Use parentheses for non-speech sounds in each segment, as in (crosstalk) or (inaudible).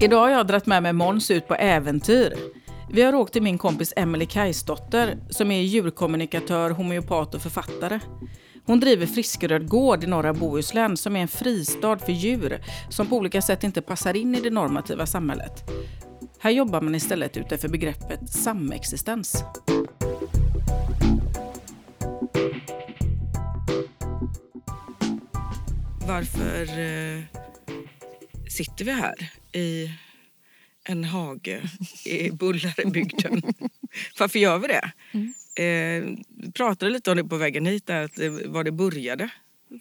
Idag har jag dragit med mig Måns ut på äventyr. Vi har åkt till min kompis Emelie Kajsdotter som är djurkommunikatör, homeopat och författare. Hon driver Friskeröd gård i norra Bohuslän som är en fristad för djur som på olika sätt inte passar in i det normativa samhället. Här jobbar man istället utifrån begreppet samexistens. Varför eh, sitter vi här i en hage i Bullarebygden? (laughs) Varför gör vi det? Mm. Eh, vi pratade lite om det på vägen hit, där, att det, var det började.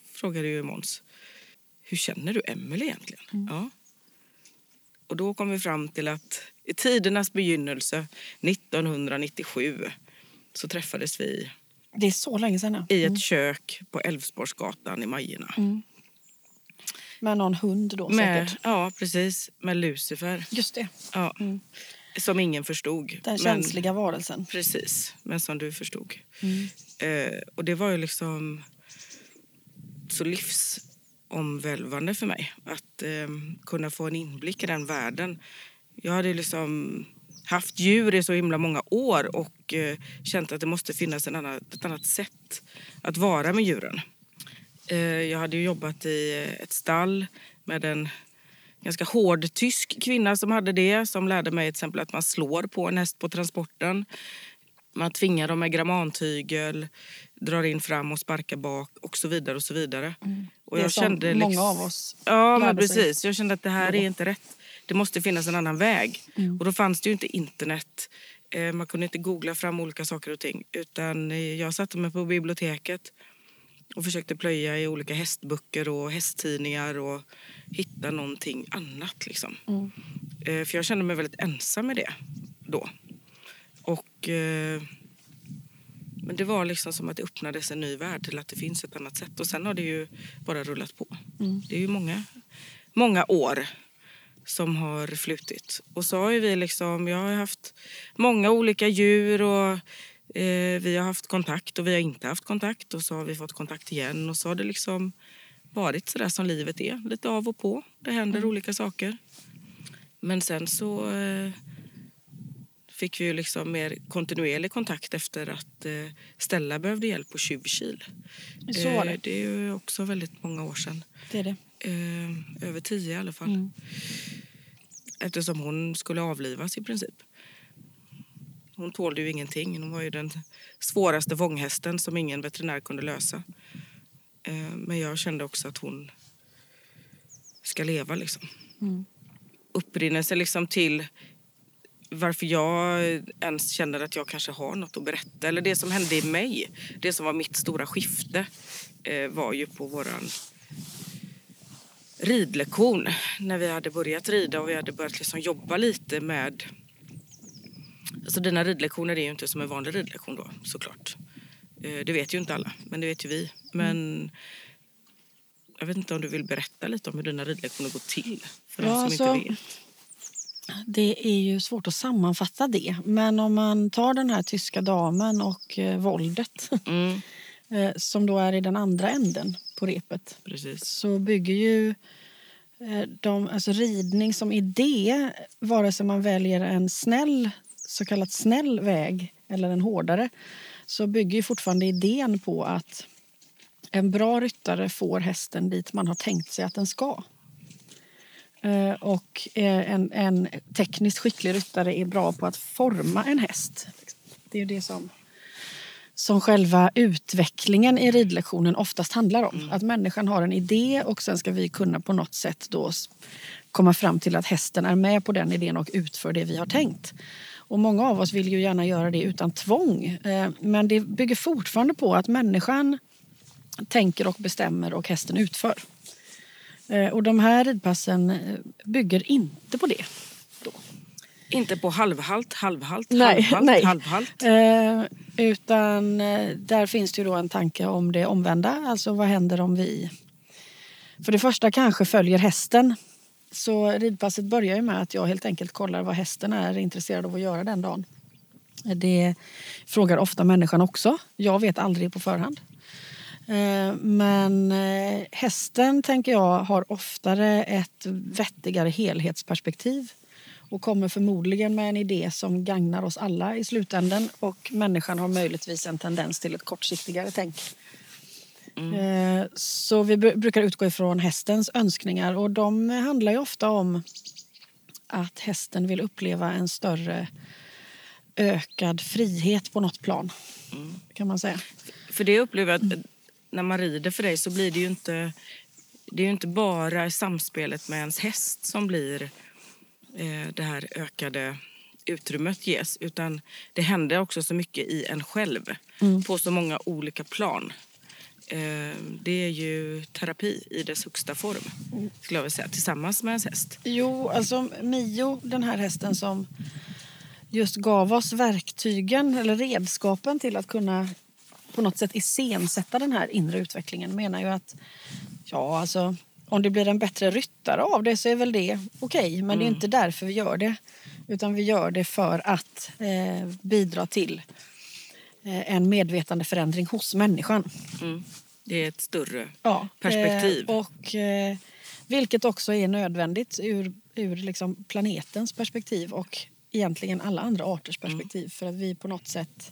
Frågade ju Måns. Hur känner du Emelie egentligen? Mm. Ja. Och då kom vi fram till att i tidernas begynnelse, 1997, så träffades vi det är så länge sedan. Ja. I ett mm. kök på Älvsborgsgatan i Majorna. Mm. Med någon hund då med, säkert? Ja, precis. Med Lucifer. Just det. Ja. Mm. Som ingen förstod. Den känsliga varelsen. Precis, men som du förstod. Mm. Eh, och det var ju liksom så livsomvälvande för mig att eh, kunna få en inblick i den världen. Jag hade liksom haft djur i så himla många år och eh, känt att det måste finnas en annan, ett annat sätt att vara med djuren. Eh, jag hade jobbat i ett stall med en ganska hård tysk kvinna som hade det. Som lärde mig exempel att man slår på en häst på transporten. Man tvingar dem med grammantygel, drar in fram och sparkar bak och så vidare. och så vidare. Mm. Och jag det som kände många liksom, av oss Ja, men precis. Sig. Jag kände att det här är inte rätt. Det måste finnas en annan väg. Mm. Och då fanns det ju inte internet. Eh, man kunde inte googla fram olika saker och ting. Utan eh, jag satte mig på biblioteket och försökte plöja i olika hästböcker och hästtidningar och hitta någonting annat. Liksom. Mm. Eh, för jag kände mig väldigt ensam med det då. Och, eh, men det var liksom som att det öppnades en ny värld till att det finns ett annat sätt. Och sen har det ju bara rullat på. Mm. Det är ju många, många år som har flutit. Och så har vi liksom, jag har haft många olika djur och Eh, vi har haft kontakt och vi har inte haft kontakt och så har vi fått kontakt igen och så har det liksom varit så där som livet är, lite av och på. Det händer mm. olika saker. Men sen så eh, fick vi ju liksom mer kontinuerlig kontakt efter att eh, Stella behövde hjälp på Tjuvkil. Så var det. Eh, det är ju också väldigt många år sedan. Det är det. Eh, över tio i alla fall. Mm. Eftersom hon skulle avlivas i princip. Hon tålde ju ingenting. Hon var ju den svåraste vånghästen som ingen veterinär kunde lösa. Eh, men jag kände också att hon ska leva. Liksom. Mm. Upprinnelse liksom till varför jag ens känner att jag kanske har något att berätta. Eller det som hände i mig, det som var mitt stora skifte eh, var ju på våran ridlektion. När vi hade börjat rida och vi hade börjat liksom jobba lite med Alltså dina ridlektioner är ju inte som en vanlig ridlektion då såklart. Eh, det vet ju inte alla, men det vet ju vi. Men jag vet inte om du vill berätta lite om hur dina ridlektioner går till för ja, de som alltså, inte vet. Det är ju svårt att sammanfatta det. Men om man tar den här tyska damen och eh, våldet mm. (laughs) eh, som då är i den andra änden på repet Precis. så bygger ju eh, de, alltså ridning som idé, vare sig man väljer en snäll så kallat snäll väg eller en hårdare så bygger ju fortfarande idén på att en bra ryttare får hästen dit man har tänkt sig att den ska. Eh, och en, en tekniskt skicklig ryttare är bra på att forma en häst. Det är det som, som själva utvecklingen i ridlektionen oftast handlar om. Mm. Att människan har en idé och sen ska vi kunna på något sätt då komma fram till att hästen är med på den idén och utför det vi har tänkt. Och många av oss vill ju gärna göra det utan tvång. Eh, men det bygger fortfarande på att människan tänker och bestämmer och hästen utför. Eh, och de här ridpassen eh, bygger inte på det. Då. Inte på halvhalt, halvhalt, nej, halvhalt, nej. halvhalt? Eh, utan där finns det ju då en tanke om det omvända. Alltså vad händer om vi för det första kanske följer hästen så ridpasset börjar ju med att jag helt enkelt kollar vad hästen är intresserad av att göra den dagen. Det frågar ofta människan också. Jag vet aldrig på förhand. Eh, men eh, hästen tänker jag har oftare ett vettigare helhetsperspektiv och kommer förmodligen med en idé som gagnar oss alla i slutänden och människan har möjligtvis en tendens till ett kortsiktigare tänk. Eh, Så vi bru- brukar utgå ifrån hästens önskningar och de handlar ju ofta om att hästen vill uppleva en större ökad frihet på något plan. Kan man säga. För det upplever jag att när man rider för dig så blir det ju inte... Det är ju inte bara samspelet med ens häst som blir eh, det här ökade utrymmet ges. Utan det händer också så mycket i en själv på så många olika plan. Eh, det är ju terapi i dess högsta form, skulle jag säga, tillsammans med ens häst. Jo, alltså Mio, den här hästen som just gav oss verktygen eller redskapen till att kunna på något sätt iscensätta den här inre utvecklingen menar ju att ja, alltså om det blir en bättre ryttare av det så är väl det okej, men det är inte därför vi gör det. Utan vi gör det för att eh, bidra till en medvetande förändring hos människan. Mm. Det är ett större Ja, perspektiv. Eh, och, eh, vilket också är nödvändigt ur, ur liksom planetens perspektiv och egentligen alla andra arters perspektiv. För att vi på något sätt,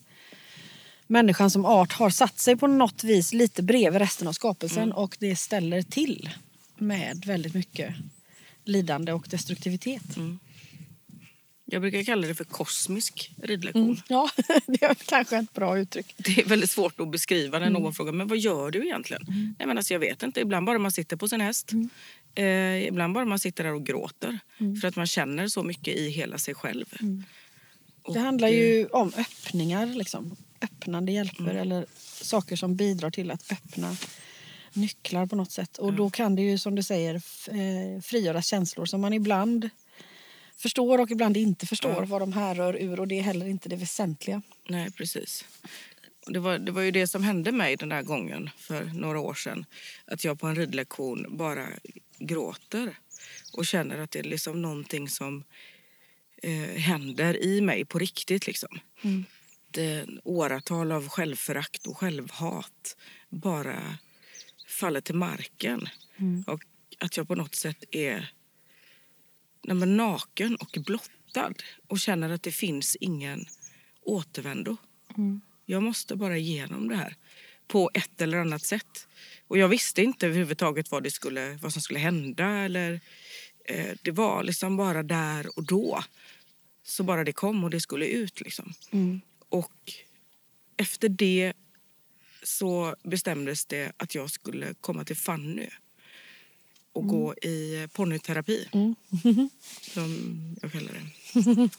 människan som art har satt sig på något vis lite bredvid resten av skapelsen och det ställer till med väldigt mycket lidande och destruktivitet. Jag brukar kalla det för kosmisk ridlektion. Mm. Ja, (laughs) det är kanske ett bra uttryck. Det är väldigt svårt att beskriva när Mm. någon frågar men vad gör du egentligen. Nej, men alltså, jag vet inte. Ibland bara man sitter på sin häst. Mm. Eh, ibland bara man sitter där och gråter. För att man känner så mycket i hela sig själv. Och, Mm. Det handlar ju om öppningar, liksom. öppnande hjälper eller saker som bidrar till att öppna nycklar på något sätt. Och då kan det ju som du säger eh, frigöra känslor som man ibland förstår och ibland inte förstår vad de härrör ur och det är heller inte det väsentliga. Nej, precis. Det, var, det var ju det som hände mig den där gången för några år sedan. Att jag på en ridlektion bara gråter och känner att det är liksom någonting som eh, händer i mig på riktigt. Liksom. Det, åratal av självförakt och självhat bara faller till marken. Och att jag på något sätt är nej, men naken och blottad och känner att det finns ingen återvändo. Jag måste bara igenom det här på ett eller annat sätt. Och jag visste inte överhuvudtaget vad, det skulle, vad som skulle hända. Eller, eh, det var liksom bara där och då. Så bara det kom och det skulle ut. Liksom. Och efter det så bestämdes det att jag skulle komma till Fanny och gå i ponnyterapi. (laughs) Som jag kallar det.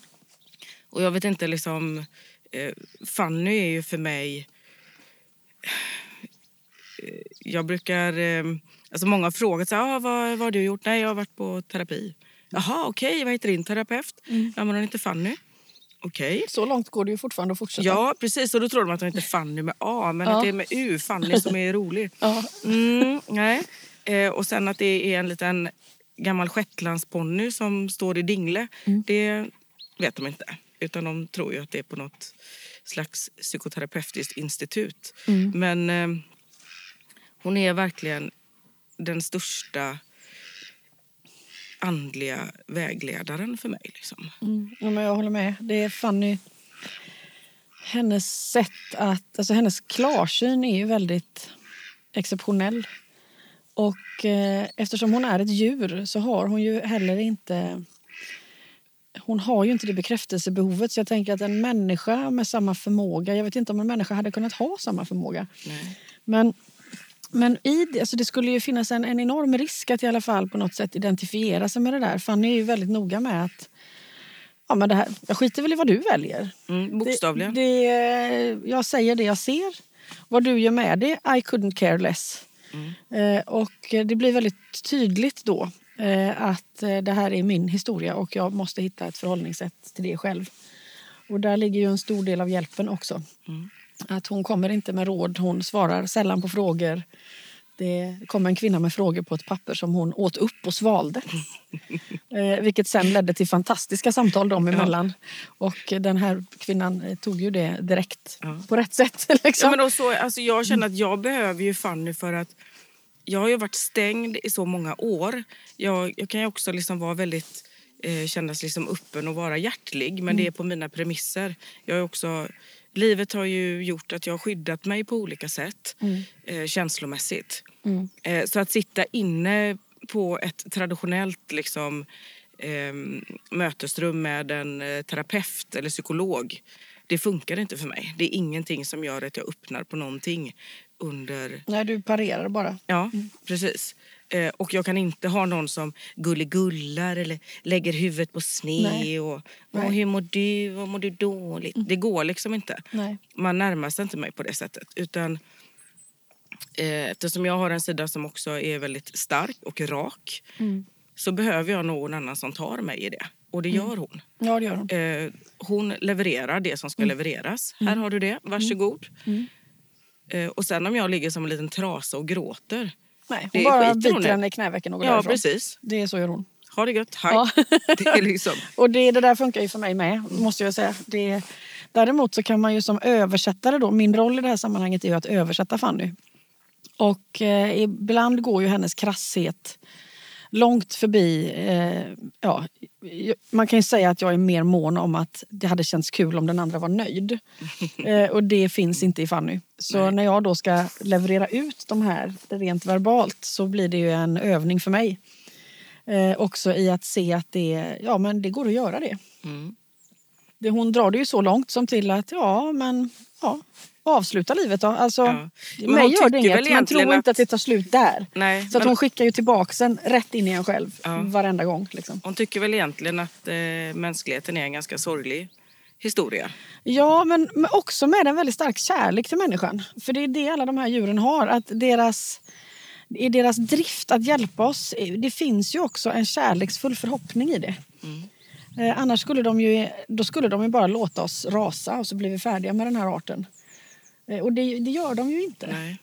Och jag vet inte liksom... Eh, Fanny är ju för mig... Eh, jag brukar... Eh, alltså många har frågat så här, ah, vad, vad har du gjort. Nej, jag har varit på terapi. Jaha, okej. Vad heter din terapeut? Ja, men hon heter Fanny. Okej. Så långt går det ju fortfarande att fortsätta. Ja, precis. Och då tror de att hon heter Fanny med A, men Ja. att det är med U. Fanny som är rolig. (laughs) Ja. Mm, nej. Eh, och sen att det är en liten gammal shetlandsponny som står i dingle. Det vet de inte. Utan de tror ju att det är på något slags psykoterapeutiskt institut. Men eh, hon är verkligen den största andliga vägledaren för mig. Liksom. Mm, ja, men jag håller med. Det är Fanny... Hennes sätt att... Alltså hennes klarsyn är ju väldigt exceptionell. Och eh, eftersom hon är ett djur så har hon ju heller inte... Hon har ju inte det bekräftelsebehovet. Så jag tänker att en människa med samma förmåga... Jag vet inte om en människa hade kunnat ha samma förmåga. Nej. Men, men i det, alltså det skulle ju finnas en, en enorm risk att i alla fall på något sätt identifiera sig med det där. Fanny är ju väldigt noga med att ja, men det här, jag skiter väl i vad du väljer. Mm, bokstavligen. Det, det, jag säger det jag ser. Vad du gör med det, I couldn't care less. Eh, och det blir väldigt tydligt då eh, att eh, det här är min historia och jag måste hitta ett förhållningssätt till det själv. Och där ligger ju en stor del av hjälpen också. Att hon kommer inte med råd, hon svarar sällan på frågor. Det kom en kvinna med frågor på ett papper som hon åt upp och svalde. (laughs) eh, vilket sen ledde till fantastiska samtal dem emellan. Och den här kvinnan eh, tog ju det direkt Ja. på rätt sätt. (laughs) Liksom. Ja, men och så, alltså jag känner att jag behöver ju Fanny för att jag har ju varit stängd i så många år. Jag, jag kan ju också liksom vara väldigt, eh, kännas liksom öppen och vara hjärtlig men det är på mina premisser. Jag är också, livet har ju gjort att jag har skyddat mig på olika sätt eh, känslomässigt. Mm. Eh, så att sitta inne på ett traditionellt liksom, eh, mötesrum med en eh, terapeut eller psykolog det funkar inte för mig. Det är ingenting som gör att jag öppnar på någonting under... Nej, du parerar bara. Ja, precis. Eh, och jag kan inte ha någon som gulligullar eller lägger huvudet på sned och, och hur mår du, vad mår du dåligt? Det går liksom inte. Nej. Man närmar sig inte mig på det sättet. Utan eftersom jag har en sida som också är väldigt stark och rak Mm. så behöver jag någon annan som tar mig i det. Och det gör hon. Ja, det gör hon. Eh, hon levererar det som ska levereras. Här har du det, varsågod. Mm. Eh, och sen om jag ligger som en liten trasa och gråter. Nej, hon bara biter henne i knävecken och går Ja, därifrån. precis. Det är så gör hon. Ha det gött, hej. Ja. (laughs) det är liksom... (laughs) Och det, det där funkar ju för mig med, måste jag säga. Det, däremot så kan man ju som översättare då, min roll i det här sammanhanget är ju att översätta Fanny. Och eh, ibland går ju hennes krasshet långt förbi, eh, ja, man kan ju säga att jag är mer mån om att det hade känts kul om den andra var nöjd. (laughs) Eh, och det finns inte i Fanny. Så Nej. när jag då ska leverera ut de här rent verbalt så blir det ju en övning för mig. Eh, också i att se att det, ja, men det går att göra det. Mm. det. Hon drar det ju så långt som till att ja, men ja, avsluta livet då. Alltså, Ja. Men mig gör det inget, men egentligen tro inte att- det tar slut där. Nej, Så att men hon skickar ju tillbaka sen rätt in i en själv Ja. varenda gång. Liksom. hon tycker väl egentligen att eh, mänskligheten är en ganska sorglig historia. Ja, men, men också med en väldigt stark kärlek till människan. För det är det alla de här djuren har. Att deras, I deras drift att hjälpa oss, eh, det finns ju också en kärleksfull förhoppning i det. Mm. Eh, annars skulle de, ju, då skulle de ju bara låta oss rasa och så blir vi färdiga med den här arten. Eh, och det, det gör de ju inte. Nej.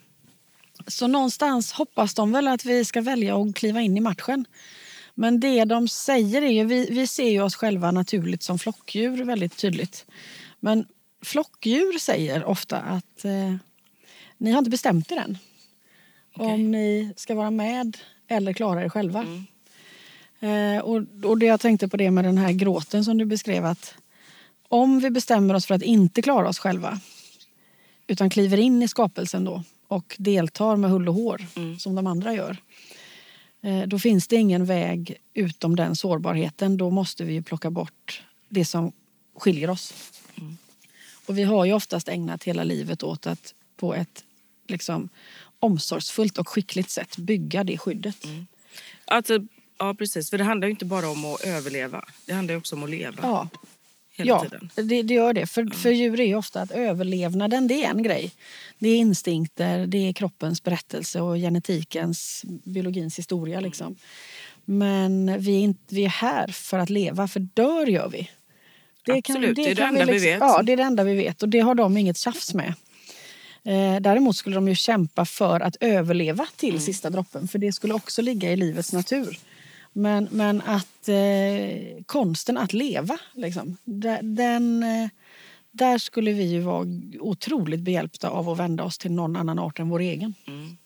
Så någonstans hoppas de väl att vi ska välja att kliva in i matchen. Men det de säger är ju, vi, vi ser ju oss själva naturligt som flockdjur väldigt tydligt. Men flockdjur säger ofta att eh, ni har inte bestämt er än. Okej. Om ni ska vara med eller klara er själva. Mm. Eh, och, och det jag tänkte på det med den här gråten som du beskrev att om vi bestämmer oss för att inte klara oss själva utan kliver in i skapelsen då och deltar med hull och hår Mm. som de andra gör. Eh, då finns det ingen väg utom den sårbarheten. Då måste vi plocka bort det som skiljer oss. Mm. Och vi har ju oftast ägnat hela livet åt att på ett liksom, omsorgsfullt och skickligt sätt bygga det skyddet. Alltså, ja, precis. För det handlar inte bara om att överleva. Det handlar också om att leva Ja, hela ja tiden. det, det gör det. För, för djur är ju ofta att överlevnaden det är en grej. Det är instinkter, det är kroppens berättelse och genetikens, biologins historia. Liksom. Men vi är, inte, vi är här för att leva, för dör gör vi. Absolut, det är det enda vi vet. Ja, det är det enda vi vet och det har de inget tjafs med. Eh, däremot skulle de ju kämpa för att överleva till Mm. sista droppen för det skulle också ligga i livets natur. Men, men att eh, konsten att leva, liksom, där, den, eh, där skulle vi ju vara otroligt behjälpta av att vända oss till någon annan art än vår egen. Mm.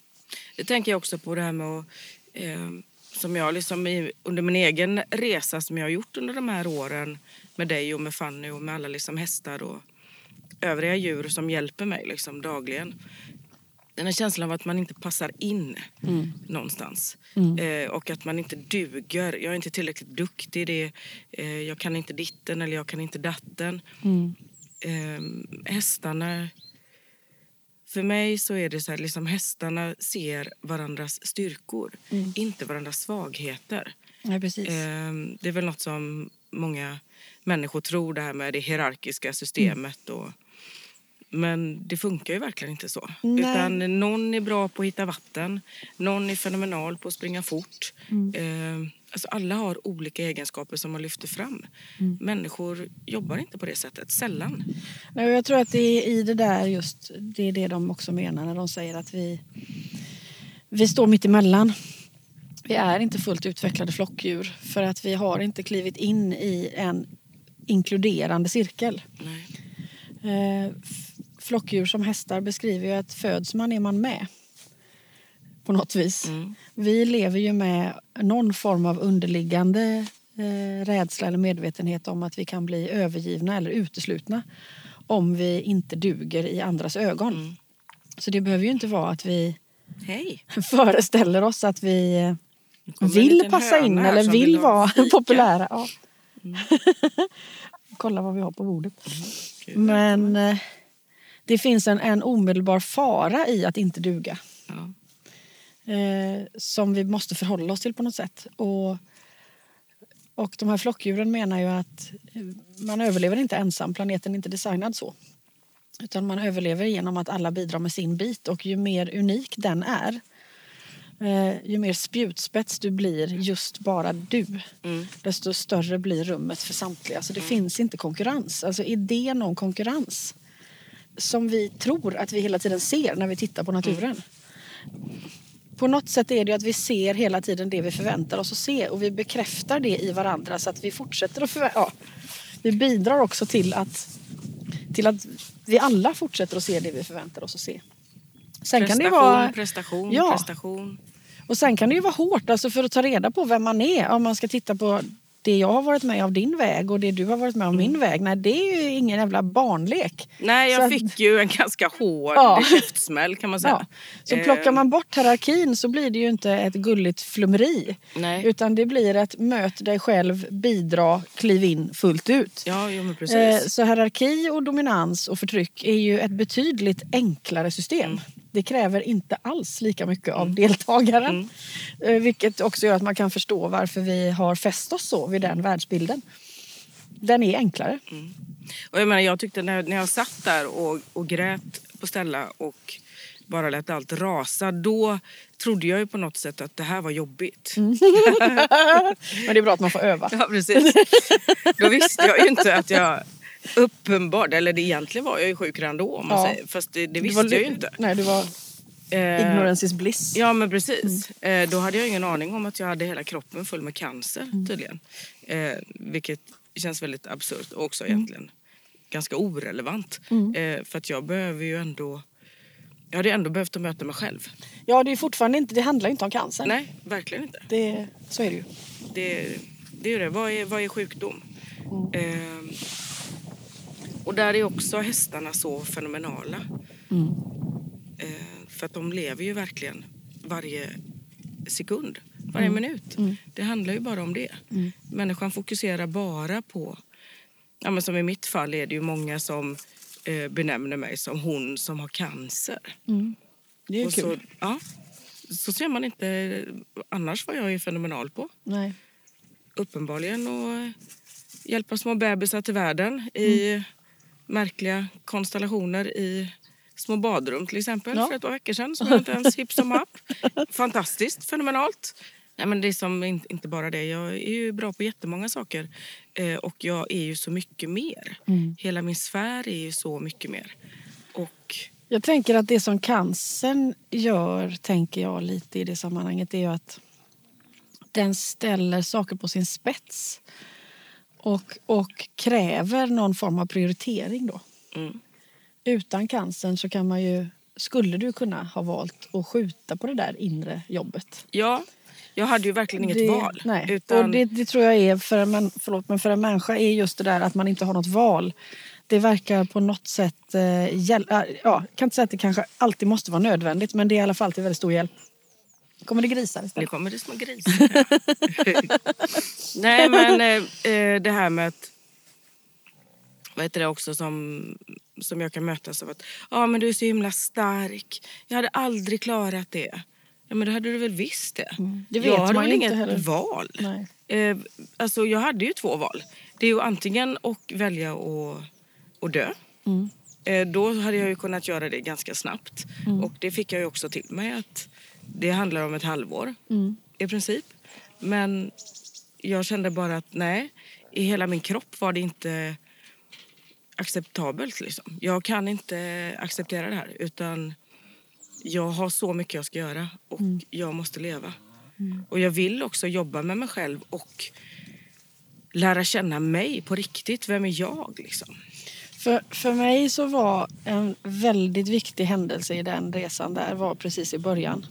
Det tänker jag också på det här med att, eh, som jag liksom i, under min egen resa som jag har gjort under de här åren med dig och med Fanny och med alla liksom hästar och övriga djur som hjälper mig liksom dagligen. Den här känslan av att man inte passar in någonstans. Eh, och att man inte duger. Jag är inte tillräckligt duktig. Det eh, jag kan inte ditten eller jag kan inte datten. Eh, hästarna för mig så är det så här, liksom hästarna ser varandras styrkor, inte varandras svagheter. Ja, precis. Ehm, Det är väl något som många människor tror, det här med det hierarkiska systemet. Och, men det funkar ju verkligen inte så. Nej. Utan någon är bra på att hitta vatten, någon är fenomenal på att springa fort. Ehm, Alltså alla har olika egenskaper som man lyfter fram. Människor jobbar inte på det sättet, sällan. Nej, Jag tror att det är i det där just, det är det de också menar när de säger att vi, vi står mitt emellan. Vi är inte fullt utvecklade flockdjur för att vi har inte klivit in i en inkluderande cirkel. Nej. Eh, flockdjur som hästar beskriver ju att föds man är man med. På något vis. Mm. Vi lever ju med någon form av underliggande eh, rädsla eller medvetenhet om att vi kan bli övergivna eller uteslutna om vi inte duger i andras ögon. Mm. Så det behöver ju inte vara att vi Hej! (laughs) föreställer oss att vi eh, vill passa in eller vill ha vara fika. populära. Ja. Mm. (laughs) Kolla vad vi har på bordet. Gud, Men eh, det finns en, en omedelbar fara i att inte duga. Ja. Eh, som vi måste förhålla oss till på något sätt. Och, och de här flockdjuren menar ju att eh, man överlever inte ensam. Planeten är inte designad så. Utan man överlever genom att alla bidrar med sin bit. Och ju mer unik den är eh, ju mer spjutspets du blir, just bara du Mm. desto större blir rummet för samtliga. Så det finns inte konkurrens. Alltså idén om konkurrens som vi tror att vi hela tiden ser när vi tittar på naturen. På något sätt är det att vi ser hela tiden det vi förväntar oss att se och vi bekräftar det i varandra så att vi fortsätter att förvä- ja, Vi bidrar också till att, till att vi alla fortsätter att se det vi förväntar oss att se. Sen kan det Prestation, vara... prestation, Ja. prestation. Och sen kan det ju vara hårt alltså för att ta reda på vem man är. Om man ska titta på det jag har varit med av din väg och det du har varit med av min väg. Nej, det är ju ingen jävla barnlek. Nej, Så jag att- fick ju en ganska hård Ja. käftsmäll kan man säga. Ja. Så Eh, plockar man bort hierarkin så blir det ju inte ett gulligt flummeri. Nej. Utan det blir ett möt dig själv, bidra, kliv in fullt ut. Ja, jo, men precis. Eh, Så hierarki och dominans och förtryck är ju ett betydligt enklare system. Mm. Det kräver inte alls lika mycket av deltagaren. Mm. Eh, Vilket också gör att man kan förstå varför vi har fäst oss så vid den Mm. världsbilden. Den är enklare. Och jag, menar, jag tyckte när, när jag satt där och, och grät på Stella och bara lät allt rasa, då trodde jag ju på något sätt att det här var jobbigt. Mm. (laughs) Men det är bra att man får öva. Ja, precis. Då visste jag ju inte att jag uppenbart, eller det egentligen var jag ju sjuk redan då om man Ja. säger. Fast det, det visste var- jag ju inte. Nej, du var Eh, ignorance is bliss. Ja men precis. Eh, då hade jag ingen aning om att jag hade hela kroppen full med cancer tydligen. Eh, vilket känns väldigt absurt och också egentligen ganska orelevant. Eh, för att jag behöver ju ändå... Jag hade ändå behövt att möta mig själv. Ja, det är fortfarande inte, det handlar inte om cancer. Nej, verkligen inte. Det, så är det ju. Det, det är det. Vad är, vad är sjukdom? Eh, och där är också hästarna så fenomenala. Eh, för att de lever ju verkligen varje sekund, varje minut. Det handlar ju bara om det. Människan fokuserar bara på... Ja, men som I mitt fall är det ju många som eh, benämner mig som hon som har cancer. Det är Och kul. så, ja, så ser man inte annars vad jag är fenomenal på. Nej. Uppenbarligen att hjälpa små bebisar till världen i Mm. Märkliga konstellationer i små badrum till exempel Ja. för ett par veckor sedan som jag inte ens hipp som happ. (laughs) Fantastiskt, fenomenalt. Nej, men det är som in- inte bara det. Jag är ju bra på jättemånga saker eh, och jag är ju så mycket mer. Mm. Hela min sfär är ju så mycket mer. Och Jag tänker att det som cancern gör, tänker jag lite i det sammanhanget, är att den ställer saker på sin spets. Och, och kräver någon form av prioritering då. mm, Utan cancern så kan man ju, skulle du kunna ha valt att skjuta på det där inre jobbet. ja, jag hade ju verkligen inget det, val. Nej. Utan, Och det, det tror jag är för en, förlåt, men för en människa är just det där att man inte har något val. Det verkar på något sätt eh, hjälpa. Ja, jag kan inte säga att det kanske alltid måste vara nödvändigt men det är i alla fall till väldigt stor hjälp. Kommer det grisar Nu istället? kommer det små grisar. (laughs) Nej, men eh, det här med att... Vad heter det också som, som jag kan mötas av att ja men du är så himla stark. Jag hade aldrig klarat det. Ja men det hade du väl visst det. det vet jag hade man väl inget heller. val. Eh, alltså jag hade ju två val. Det är ju antingen att välja att, att dö. Mm. Eh, då hade jag ju kunnat göra det ganska snabbt. Mm. Och det fick jag ju också till mig att det handlar om ett halvår Mm. i princip. Men jag kände bara att nej, i hela min kropp var det inte acceptabelt. Liksom. Jag kan inte acceptera det här. Utan jag har så mycket jag ska göra och Mm. jag måste leva. Och jag vill också jobba med mig själv och lära känna mig på riktigt. Vem är jag liksom? För, för mig så var en väldigt viktig händelse i den resan där var precis i början.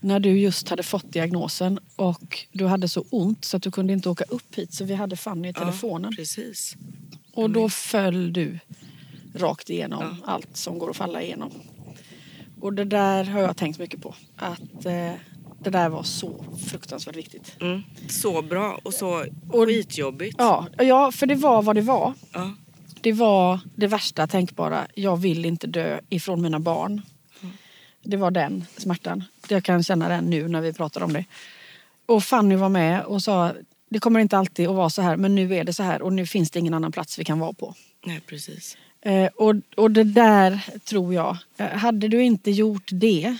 När du just hade fått diagnosen och du hade så ont så att du kunde inte åka upp hit så vi hade Fanny i telefonen. Ja, precis. och då föll du rakt igenom allt som går att falla igenom. Och det där har jag tänkt mycket på. Att eh, det där var så fruktansvärt viktigt. Mm. Så bra och så skitjobbigt. Ja, ja, för det var vad det var. Ja. Det var det värsta tänkbara. Jag vill inte dö ifrån mina barn. Det var den smärtan. Jag kan känna den nu när vi pratar om det. Och Fanny var med och sa det kommer inte alltid att vara så här men nu är det så här och nu finns det ingen annan plats vi kan vara på. Nej, precis. Eh, och, och det där tror jag, eh, hade du inte gjort det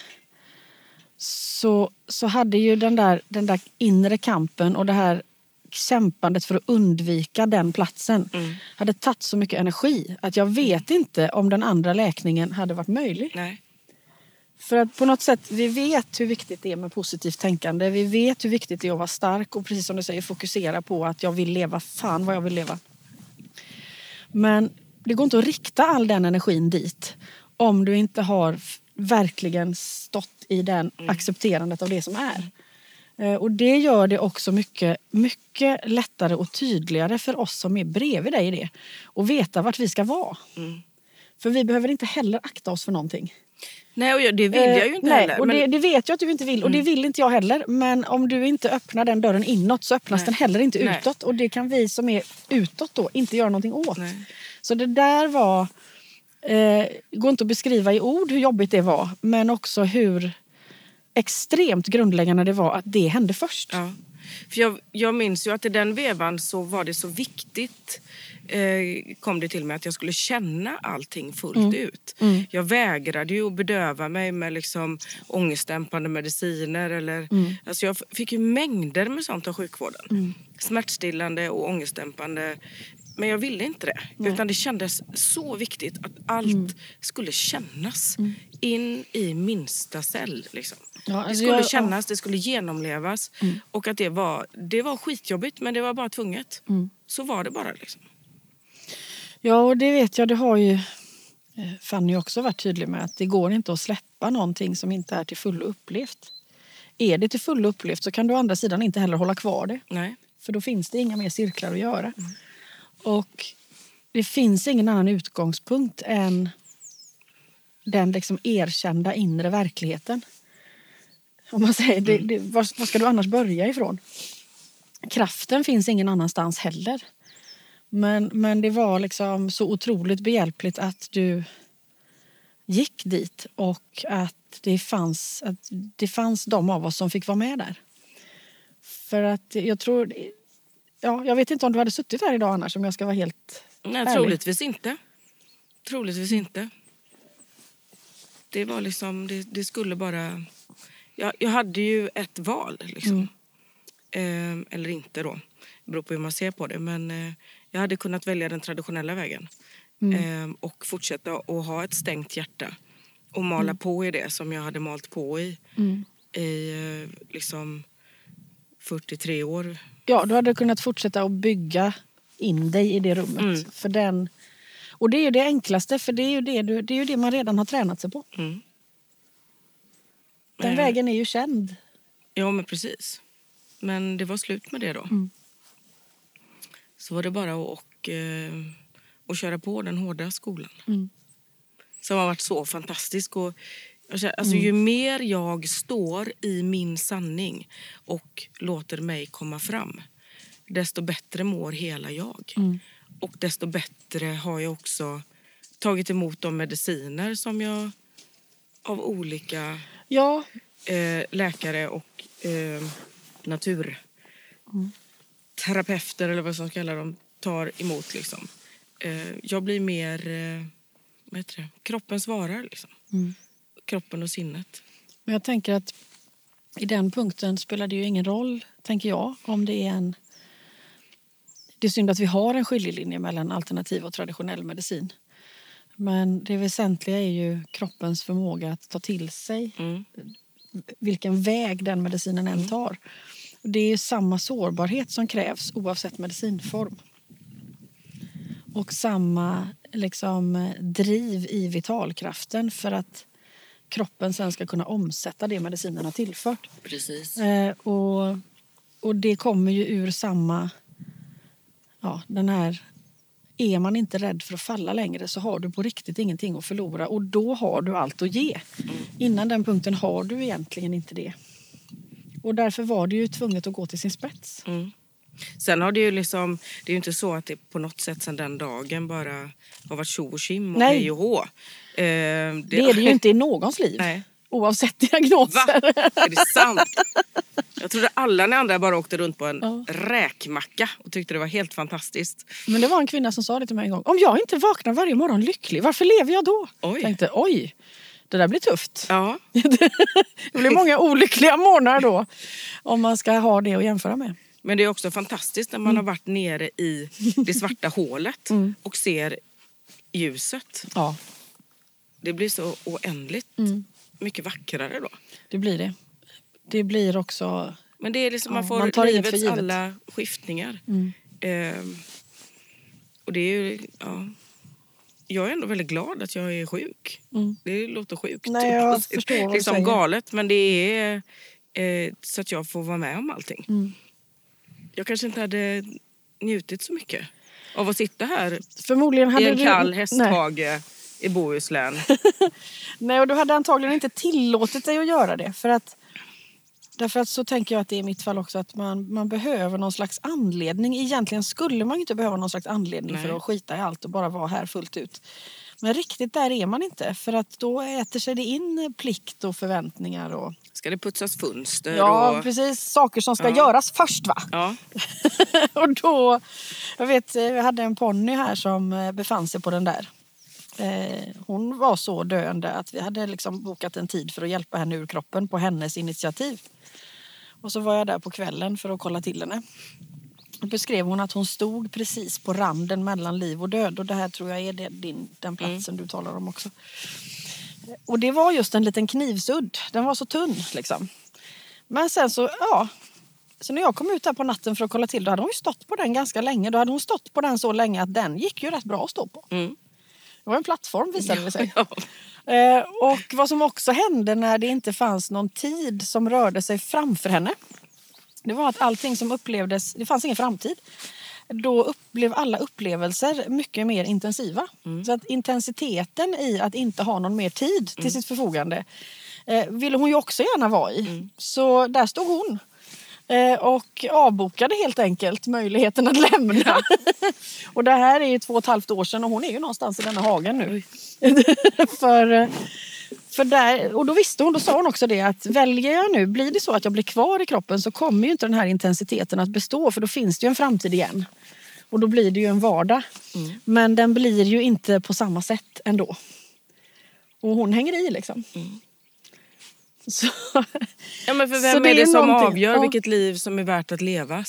så, så hade ju den där, den där inre kampen och det här kämpandet för att undvika den platsen Mm. hade tagit så mycket energi att jag vet inte om den andra läkningen hade varit möjlig. Nej. För att på något sätt, vi vet hur viktigt det är med positivt tänkande. Vi vet hur viktigt det är att vara stark och precis som du säger fokusera på att jag vill leva, fan vad jag vill leva. Men det går inte att rikta all den energin dit om du inte har verkligen stått i den accepterandet av det som är. Eh, Och det gör det också mycket, mycket lättare och tydligare för oss som är bredvid dig i det. Och veta vart vi ska vara. Mm. För vi behöver inte heller akta oss för någonting. Nej, och det vill jag ju inte Eh, nej, heller. Och men- det, det vet jag att du inte vill och det vill inte jag heller. Men om du inte öppnar den dörren inåt så öppnas Nej. den heller inte Nej. utåt. Och det kan vi som är utåt då inte göra någonting åt. Nej. Så det där var... Eh, går inte att beskriva i ord hur jobbigt det var. Men också hur extremt grundläggande det var att det hände först. Ja. För jag, jag minns ju att i den vevan så var det så viktigt eh, kom det till mig att jag skulle känna allting fullt ut. Jag vägrade ju att bedöva mig med liksom ångestdämpande mediciner. Eller, alltså jag fick ju mängder med sånt av sjukvården. Smärtstillande och ångestdämpande. Men jag ville inte det. Utan det kändes så viktigt att allt skulle kännas in i minsta cell. Liksom. Ja, det alltså skulle jag- kännas, det skulle genomlevas. Och att det var, det var skitjobbigt men det var bara tvunget. Så var det bara. Liksom. Ja, och det vet jag. Det har ju eh, Fanny också varit tydlig med. Att det går inte att släppa någonting som inte är till fullo upplevt. Är det till fullo upplevt så kan du å andra sidan inte heller hålla kvar det. Nej. För då finns det inga mer cirklar att göra. Och det finns ingen annan utgångspunkt än den liksom erkända inre verkligheten. Om man säger, det, det, var, var ska du annars börja ifrån? Kraften finns ingen annanstans heller. Men, men det var liksom så otroligt behjälpligt att du gick dit och att det fanns, att det fanns de av oss som fick vara med där. För att jag tror... Ja, jag vet inte om du hade suttit här idag annars om jag ska vara helt Nej, ärlig. troligtvis inte. Troligtvis inte. Det var liksom, det, det skulle bara... Jag, jag hade ju ett val liksom. Eh, eller inte då. Det beror på hur man ser på det. Men eh, jag hade kunnat välja den traditionella vägen. Eh, och fortsätta att ha ett stängt hjärta. Och mala på i det som jag hade malt på i. I eh, liksom 43 år. Ja, du hade kunnat fortsätta att bygga in dig i det rummet. Mm. För den, och det är ju det enklaste, för det är ju det, du, det, är ju det man redan har tränat sig på. Mm. Den Eh, vägen är ju känd. Ja, men precis. Men det var slut med det då. Mm. Så var det bara att och, eh, och köra på den hårda skolan. Mm. Som har varit så fantastisk. Och, alltså, Ju mer jag står i min sanning och låter mig komma fram desto bättre mår hela jag. Och desto bättre har jag också tagit emot de mediciner som jag av olika Ja, eh, läkare och eh, naturterapeuter eller vad som ska kalla dem tar emot. Liksom. Eh, jag blir mer eh, vad heter det? kroppens vara. Liksom. Kroppen och sinnet. men jag tänker att i den punkten spelar det ju ingen roll, tänker jag, om det är en... Det är synd att vi har en skiljelinje mellan alternativ och traditionell medicin. Men det väsentliga är ju kroppens förmåga att ta till sig Mm. vilken väg den medicinen än tar. Det är ju samma sårbarhet som krävs oavsett medicinform. Och samma liksom, driv i vitalkraften för att kroppen sen ska kunna omsätta det medicinen har tillfört. Precis. Eh, och, och det kommer ju ur samma... Ja, den här... Är man inte rädd för att falla längre så har du på riktigt ingenting att förlora och då har du allt att ge. Innan den punkten har du egentligen inte det. Och därför var det ju tvunget att gå till sin spets. Mm. Sen har det ju liksom, det är ju inte så att det på något sätt sedan den dagen bara har varit tjo och tjim och hej och hå. Eh, det, Det är det ju inte i någons liv. Nej. Oavsett diagnoser. Va? Är det sant? Jag trodde alla ni andra bara åkte runt på en Ja. räkmacka och tyckte det var helt fantastiskt. Men det var en kvinna som sa det till mig en gång. Om jag inte vaknar varje morgon lycklig, varför lever jag då? Oj. Jag tänkte, oj, det där blir tufft. Ja, (laughs) Det blir många olyckliga månader då. Om man ska ha det att jämföra med. men det är också fantastiskt när man har varit nere i det svarta hålet (laughs) Mm. och ser ljuset. Ja, Det blir så oändligt Mm. mycket vackrare då. det blir det. Det blir också... Men det är liksom, Ja, man får man tar livets givet. alla skiftningar. Mm. Ehm, och det är ju, ja. Jag är ändå väldigt glad att jag är sjuk. Mm. Det låter sjukt. Nej, jag och (laughs) förstår vad du liksom galet, men det är eh, så att jag får vara med om allting. Mm. Jag kanske inte hade njutit så mycket av att sitta här Förmodligen hade i en du... kall Nej. I Bohuslän. (laughs) Nej, och du hade antagligen inte tillåtit dig att göra det. För att, därför att så tänker jag att det är i mitt fall också att man, man behöver någon slags anledning. Egentligen skulle man inte behöva någon slags anledning Nej. för att skita i allt och bara vara här fullt ut. Men riktigt där är man inte för att då äter sig det in plikt och förväntningar. Och, Ska det putsas fönster? ja, och, precis. Saker som ska Ja. göras först va? ja. (laughs) och då, jag vet, jag hade en ponny här som eh, befann sig på den där. Eh, hon var så döende att vi hade liksom bokat en tid för att hjälpa henne ur kroppen på hennes initiativ. Och så var jag där på kvällen för att kolla till henne. Då beskrev hon att hon stod precis på randen mellan liv och död. Och det här tror jag är det, din, den platsen du talar om också. Och det var just en liten knivsudd. Den var så tunn liksom. Men sen så, ja. Så när jag kom ut här på natten för att kolla till då hade hon ju stått på den ganska länge. Då hade hon stått på den så länge att den gick ju rätt bra att stå på. Mm. Det var en plattform visade det sig. Ja. Eh, och vad som också hände när det inte fanns någon tid som rörde sig framför henne. Det var att allting som upplevdes, det fanns ingen framtid. Då upp, blev alla upplevelser mycket mer intensiva. Så att intensiteten i att inte ha någon mer tid till sitt förfogande eh, ville hon ju också gärna vara i. Så där stod hon. Eh, och avbokade helt enkelt möjligheten att lämna. (laughs) och det här är ju två och ett halvt år sedan och hon är ju någonstans i denna hagen nu. (laughs) för, för där, och då visste hon, då sa hon också det att väljer jag nu, blir det så att jag blir kvar i kroppen så kommer ju inte den här intensiteten att bestå för då finns det ju en framtid igen. Och då blir det ju en vardag. Men den blir ju inte på samma sätt ändå. Och hon hänger i liksom. (laughs) Så, Ja, men för vem det är det är som någonting- avgör ja. vilket liv som är värt att levas?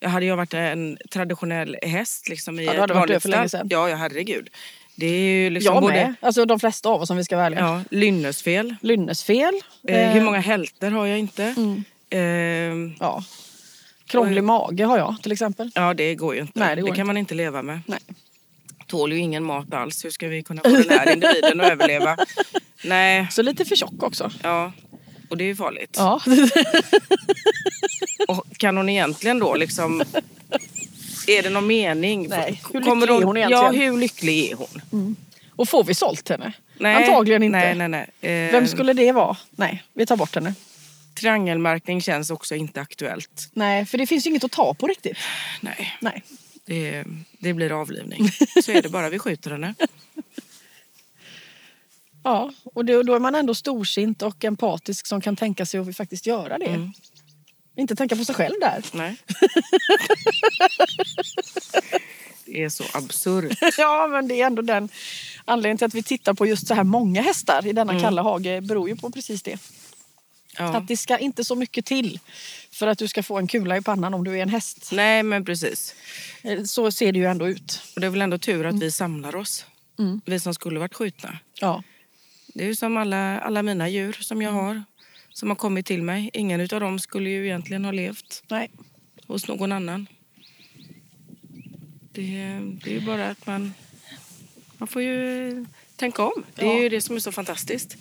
Jag hade jag varit en traditionell häst liksom, i Ja, ett hade varit det för länge sedan. Ja, ja, herregud. Det är ju liksom jag både med. Alltså de flesta av oss om vi ska ärliga. ja, lynnesfel. Lynnesfel. Eh, hur Eh, många hälter har jag inte? Mm. Eh, Ja. Krånglig mage har jag till exempel. ja, det går ju inte. Nej, det går kan inte. man inte leva med. Nej. Tål ju ingen mat alls. Hur ska vi kunna få den här individen att (laughs) överleva? Nej, Så lite för tjock också. ja. Och det är ju farligt. Ja. (laughs) Och kan hon egentligen då liksom... Är det någon mening? Nej, hur Kommer lycklig är hon Ja, egentligen? hur lycklig är hon? Och får vi sålt henne? Nej, Antagligen inte. Nej, nej, nej. Eh, Vem skulle det vara? Nej, vi tar bort henne. Triangelmärkning känns också inte aktuellt. Nej, för det finns ju inget att ta på riktigt. Nej, Nej. det, det blir avlivning. Så är det bara, vi skjuter henne. (laughs) Ja, och då, är man ändå storsint och empatisk som kan tänka sig att faktiskt göra det. Mm. Inte tänka på sig själv där. Nej. (laughs) Det är så absurt. ja, men det är ändå den anledningen till att vi tittar på just så här många hästar i denna kalla hage beror ju på precis det. Ja. Att det ska inte så mycket till för att du ska få en kula i pannan om du är en häst. Nej, men precis. Eh, Så ser det ju ändå ut. Och det är väl ändå tur att vi samlar oss. Mm. Vi som skulle varit skjutna. Ja. Det är ju som alla, alla mina djur som jag har. Som har kommit till mig. Ingen av dem skulle ju egentligen ha levt Nej. hos någon annan. Det, det är ju bara att man... Man får ju tänka om. Det är Ja. ju det som är så fantastiskt.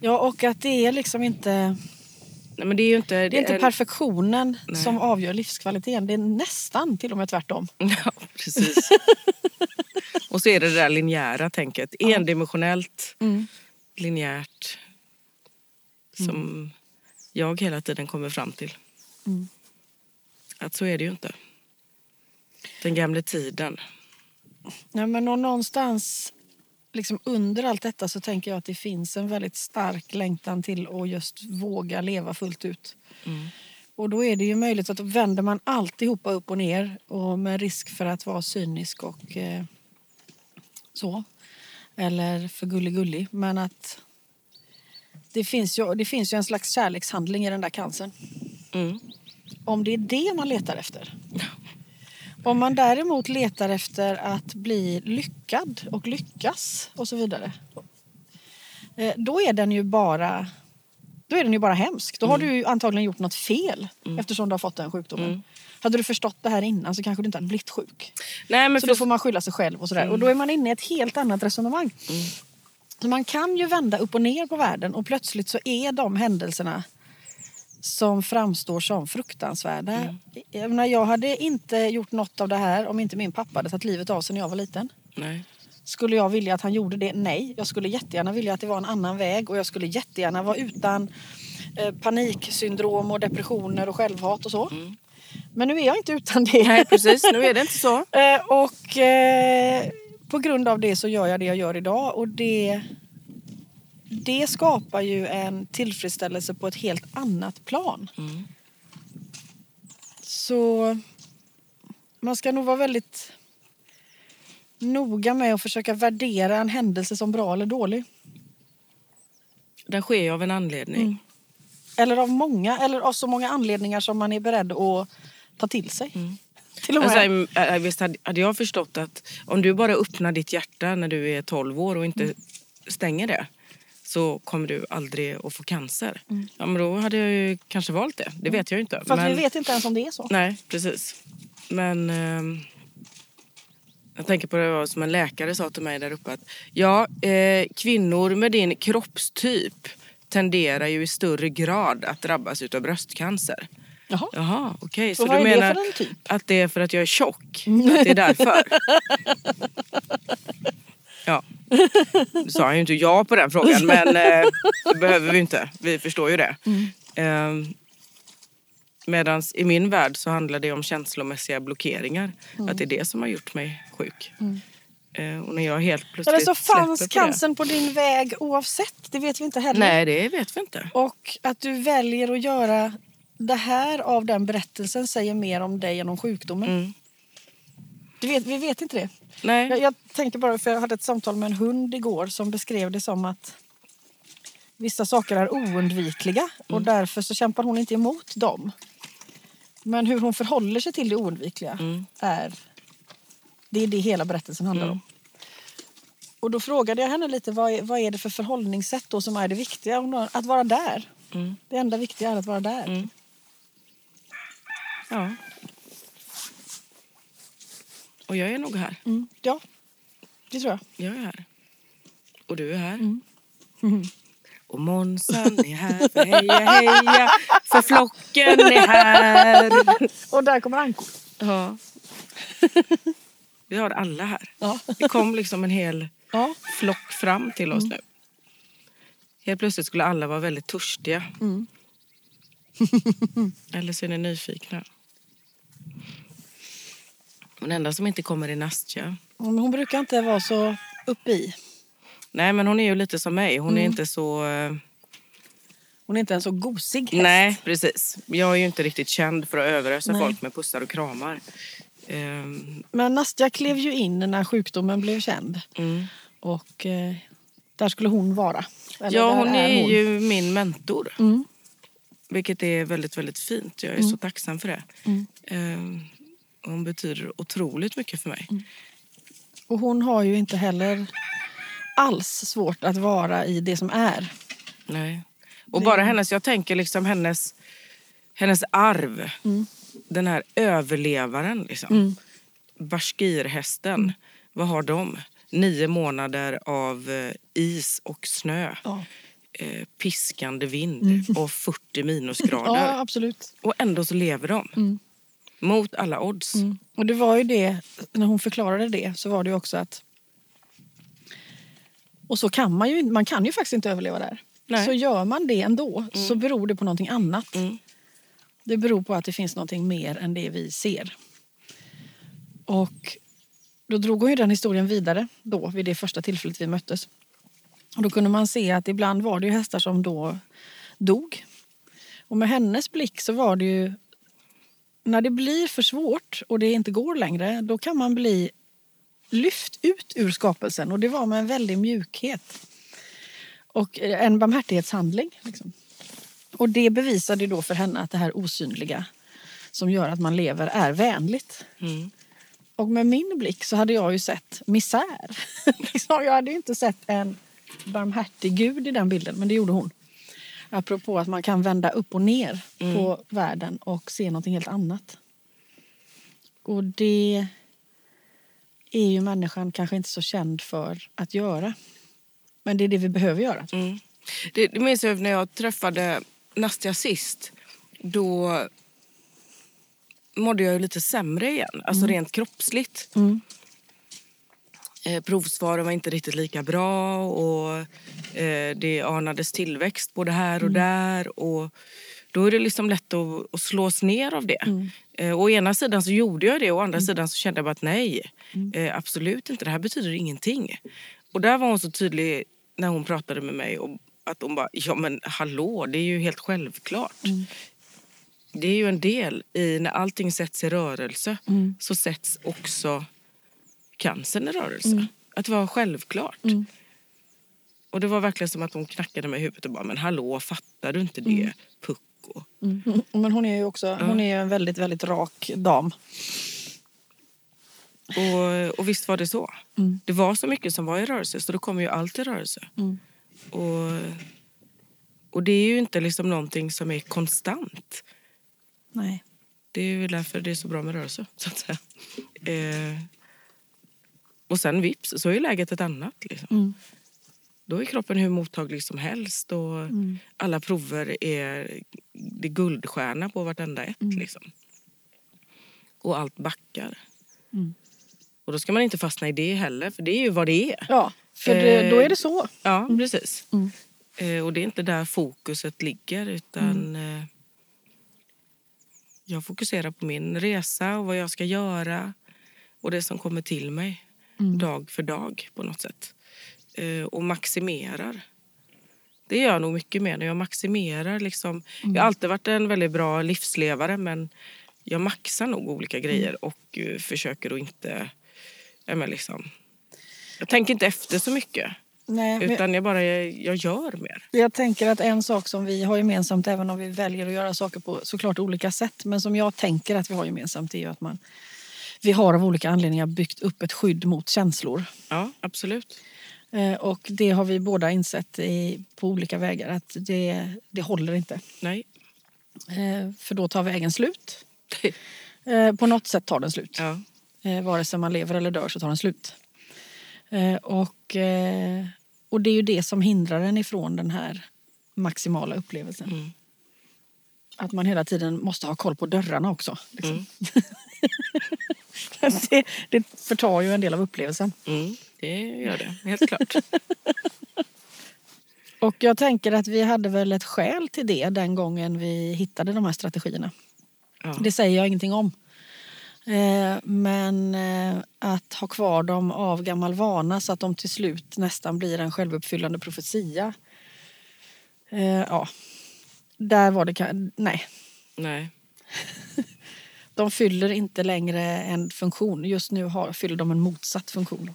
Ja, och att det är liksom inte... Nej, men det är ju inte... Det är inte perfektionen Nej. som avgör livskvaliteten. Det är nästan till och med tvärtom. (laughs) Ja, precis. (laughs) och så är det det där linjära tänket. Endimensionellt, Mm. Linjärt. Som jag hela tiden kommer fram till. Mm. Att så är det ju inte. Den gamla tiden. Nej, men någonstans liksom under allt detta så tänker jag att det finns en väldigt stark längtan till att just våga leva fullt ut. Mm. Och då är det ju möjligt att vänder man alltihopa upp och ner och med risk för att vara cynisk och eh, så. Eller för gullig-gullig. Men att det finns, ju, det finns ju en slags kärlekshandling i den där cancern. Mm. Om det är det man letar efter. Om man däremot letar efter att bli lyckad och lyckas och så vidare. eh, Då är den ju bara, då är den ju bara hemsk. Då har du antagligen gjort något fel eftersom du har fått den sjukdomen. Mm. Hade du förstått det här innan så kanske du inte hade blivit sjuk. Nej, men Så för, då får man skylla sig själv och sådär. Och då är man inne i ett helt annat resonemang. Så man kan ju vända upp och ner på världen och plötsligt så är de händelserna som framstår som fruktansvärda. Jag, menar, jag hade inte gjort något av det här om inte min pappa hade tagit livet av sig när jag var liten. Nej. Skulle jag vilja att han gjorde det? Nej. Jag skulle jättegärna vilja att det var en annan väg och jag skulle jättegärna vara utan eh, paniksyndrom och depressioner och självhat och så. Men nu är jag inte utan det. Nej, precis. Nu är det inte så. (laughs) Eh, och eh, på grund av det så gör jag det jag gör idag och det, det skapar ju en tillfredsställelse på ett helt annat plan. Mm. Så man ska nog vara väldigt noga med att försöka värdera en händelse som bra eller dålig. Den sker ju av en anledning. Mm. Eller av många, eller av så många anledningar som man är beredd att ta till sig. (laughs) Till och med. Alltså, visst hade jag förstått att om du bara öppnar ditt hjärta när du är 12 år och inte stänger det så kommer du aldrig att få cancer. Ja, men då hade jag ju kanske valt det. Det vet jag inte. Fast men... vi vet inte ens om det är så. Nej, precis. Men ehm, jag tänker på det som en läkare sa till mig där uppe. Att, ja, eh, kvinnor med din kroppstyp tenderar ju i större grad att drabbas av bröstcancer. Jaha. Jaha, okej. Så Och vad du det menar en typ? att det är för att jag är tjock? Att det är därför? (laughs) ja. Nu sa han ju inte ja på den frågan, men eh, det behöver vi inte. Vi förstår ju det. Eh, Medan i min värld så handlar det om känslomässiga blockeringar. Att det är det som har gjort mig sjuk. Eh, och när jag helt plötsligt Eller så fanns på det. cancern på din väg oavsett. Det vet vi inte heller. Nej, det vet vi inte. Och att du väljer att göra det här av den berättelsen säger mer om dig än om sjukdomen. Mm. Du vet, vi vet inte det. Nej. Jag, jag tänker bara, för jag hade ett samtal med en hund igår som beskrev det som att vissa saker är oundvikliga och Mm. därför så kämpar hon inte emot dem. Men hur hon förhåller sig till det oundvikliga Mm. är det är det hela berättelsen handlar om. Och då frågade jag henne lite vad är, vad är det för förhållningssätt då som är det viktiga? Hon Att vara där. Mm. Det enda viktiga är att vara där. Mm. Ja. Och jag är nog här. Mm. Ja, det tror jag. Jag är här. Och du är här. Mm. (laughs) Och Månsan är här för heja heja, för flocken är här. Och där kommer Anko. Ja. Vi har alla här. Ja. Det kom liksom en hel Ja. flock fram till oss nu. Helt plötsligt skulle alla vara väldigt törstiga. Mm. Eller så är ni nyfikna. Den enda som inte kommer är Nastja. Men hon brukar inte vara så uppe i. Nej, men hon är ju lite som mig. Hon är inte så... eh, Hon är inte en så gosig häst. Nej, precis. Jag är ju inte riktigt känd för att överösa Nej. folk med pussar och kramar. Ehm, Men Nastja klev ju in när sjukdomen blev känd. mm. Och eh, där skulle hon vara. Eller Ja, hon är hon. ju min mentor. Mm. Vilket är väldigt, väldigt fint. Jag är så tacksam för det. Mm. Hon betyder otroligt mycket för mig. Och hon har ju inte heller alls svårt att vara i det som är. Nej. Och bara hennes, jag tänker liksom hennes, hennes arv. Den här överlevaren liksom. Mm. Bashkirhästen, vad har de? Nio månader av eh, is och snö. Ja, Eh, piskande vind och 40 (laughs) minusgrader. ja absolut. Och ändå så lever de. Mot alla odds. Mm. Och det var ju det, när hon förklarade det så var det ju också att och så kan man ju, man kan ju faktiskt inte överleva där. Nej. Så gör man det ändå så beror det på någonting annat. Mm. Det beror på att det finns någonting mer än det vi ser. Och då drog hon ju den historien vidare då vid det första tillfället vi möttes. Och då kunde man se att ibland var det ju hästar som då dog. Och med hennes blick så var det ju när det blir för svårt och det inte går längre, då kan man bli lyft ut ur skapelsen. Och det var med en väldig mjukhet. Och en barmhärtighetshandling. Liksom. Och det bevisade då för henne att det här osynliga som gör att man lever är vänligt. Mm. Och med min blick så hade jag ju sett misär. (laughs) Liksom, jag hade inte sett en barmhärtig gud i den bilden, men det gjorde hon. Apropå att man kan vända upp och ner på världen och se någonting helt annat. Och det är ju människan kanske inte så känd för att göra. Men det är det vi behöver göra. Mm. Det, det minns jag när jag träffade Nastja sist. Då mådde jag ju lite sämre igen, alltså rent kroppsligt. Mm. Eh, provsvaren var inte riktigt lika bra och eh, det anades tillväxt både här och där. Och då är det liksom lätt att, att slås ner av det. Eh, å ena sidan så gjorde jag det, å andra sidan så kände jag bara att nej, eh, absolut inte. Det här betyder ingenting. Och där var hon så tydlig när hon pratade med mig. Och att hon bara, ja men hallå, det är ju helt självklart. Det är ju en del i när allting sätts i rörelse så sätts också cancern i rörelse. Att det var självklart. Och det var verkligen som att hon knackade mig i huvudet och bara, men hallå, fattar du inte det? Pucko. Mm. Men hon är ju också hon är en väldigt, väldigt rak dam. Och, och visst var det så. Det var så mycket som var i rörelse, så då kommer ju allt i rörelse. Och, och det är ju inte liksom någonting som är konstant. Nej. Det är ju därför det är så bra med rörelse, så att säga. Eh, och sen vips, så är läget ett annat. Liksom. Mm. Då är kroppen hur mottaglig som helst och Mm. alla prover är, det är guldstjärna på vartenda ett. Liksom. Och allt backar. Mm. Och då ska man inte fastna i det heller, för det är ju vad det är. Ja, för det, då är det så. Ja, precis. Mm. Eh, och det är inte där fokuset ligger utan Mm. eh, jag fokuserar på min resa och vad jag ska göra och det som kommer till mig Mm. dag för dag på något sätt. Eh, och maximerar. Det gör jag nog mycket mer när jag maximerar. Liksom. Mm. Jag har alltid varit en väldigt bra livslevare men jag maxar nog olika Mm. grejer och eh, försöker att inte... Ja, men liksom, jag tänker inte efter så mycket. Nej, men Utan jag bara jag gör mer. jag tänker att en sak som vi har gemensamt, även om vi väljer att göra saker på såklart olika sätt, men som jag tänker att vi har gemensamt är att man vi har av olika anledningar byggt upp ett skydd mot känslor. Ja, absolut. Eh, Och det har vi båda insett i, på olika vägar att det, det håller inte. Nej. Eh, För då tar vägen slut. (laughs) Eh, På något sätt tar den slut. ja. Vare sig man lever eller dör så tar den slut. Och, och det är ju det som hindrar en ifrån den här maximala upplevelsen. Mm. Att man hela tiden måste ha koll på dörrarna också. Liksom. Mm. (laughs) (laughs) det, det förtar ju en del av upplevelsen. Mm, det gör det, helt (laughs) klart. Och jag tänker att vi hade väl ett skäl till det den gången vi hittade de här strategierna. Ja. Det säger jag ingenting om. Eh, Men eh, att ha kvar dem av gammal vana så att de till slut nästan blir en självuppfyllande profetia. Eh, Ja, där var det... Nej, Nej. (laughs) de fyller inte längre en funktion. Just nu har, fyller de en motsatt funktion.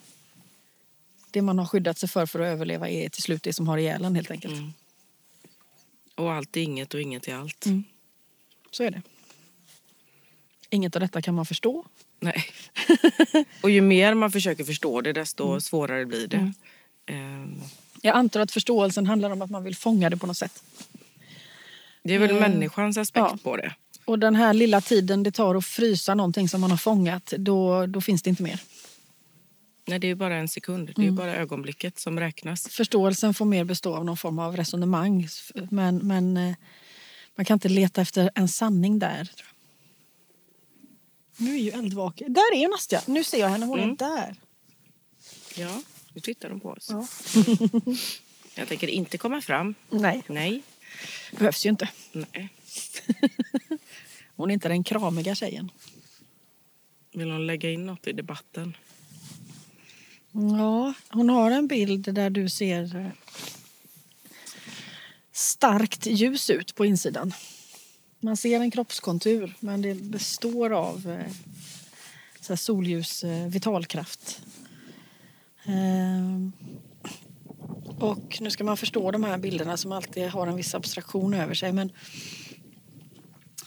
Det man har skyddat sig för för att överleva är till slut det som har ihjäl en helt enkelt. Mm. Och allt är inget och inget är allt. Mm. Så är det. Inget av detta kan man förstå. Nej. (laughs) Och ju mer man försöker förstå det desto svårare blir det. Ehm, Jag antar att förståelsen handlar om att man vill fånga det på något sätt. Det är väl människans aspekt ja. på det. Och den här lilla tiden det tar att frysa någonting som man har fångat, då, då finns det inte mer. Nej, det är ju bara en sekund. Det är ju bara ögonblicket som räknas. Förståelsen får mer bestå av någon form av resonemang. Men, men eh, man kan inte leta efter en sanning där. Nu är ju eldvaken. Där är Nastja. Nu ser jag henne. Hon är där. Ja, nu tittar de på oss. Ja. (laughs) Jag tänker inte komma fram. Nej, Nej. behövs ju inte. Nej. (laughs) Hon är inte den kramiga tjejen. Vill hon lägga in något i debatten? Ja, hon har en bild där du ser eh, starkt ljus ut på insidan. Man ser en kroppskontur, men det består av eh, så solljus, eh, vitalkraft. Ehm, och nu ska man förstå de här bilderna som alltid har en viss abstraktion över sig. Men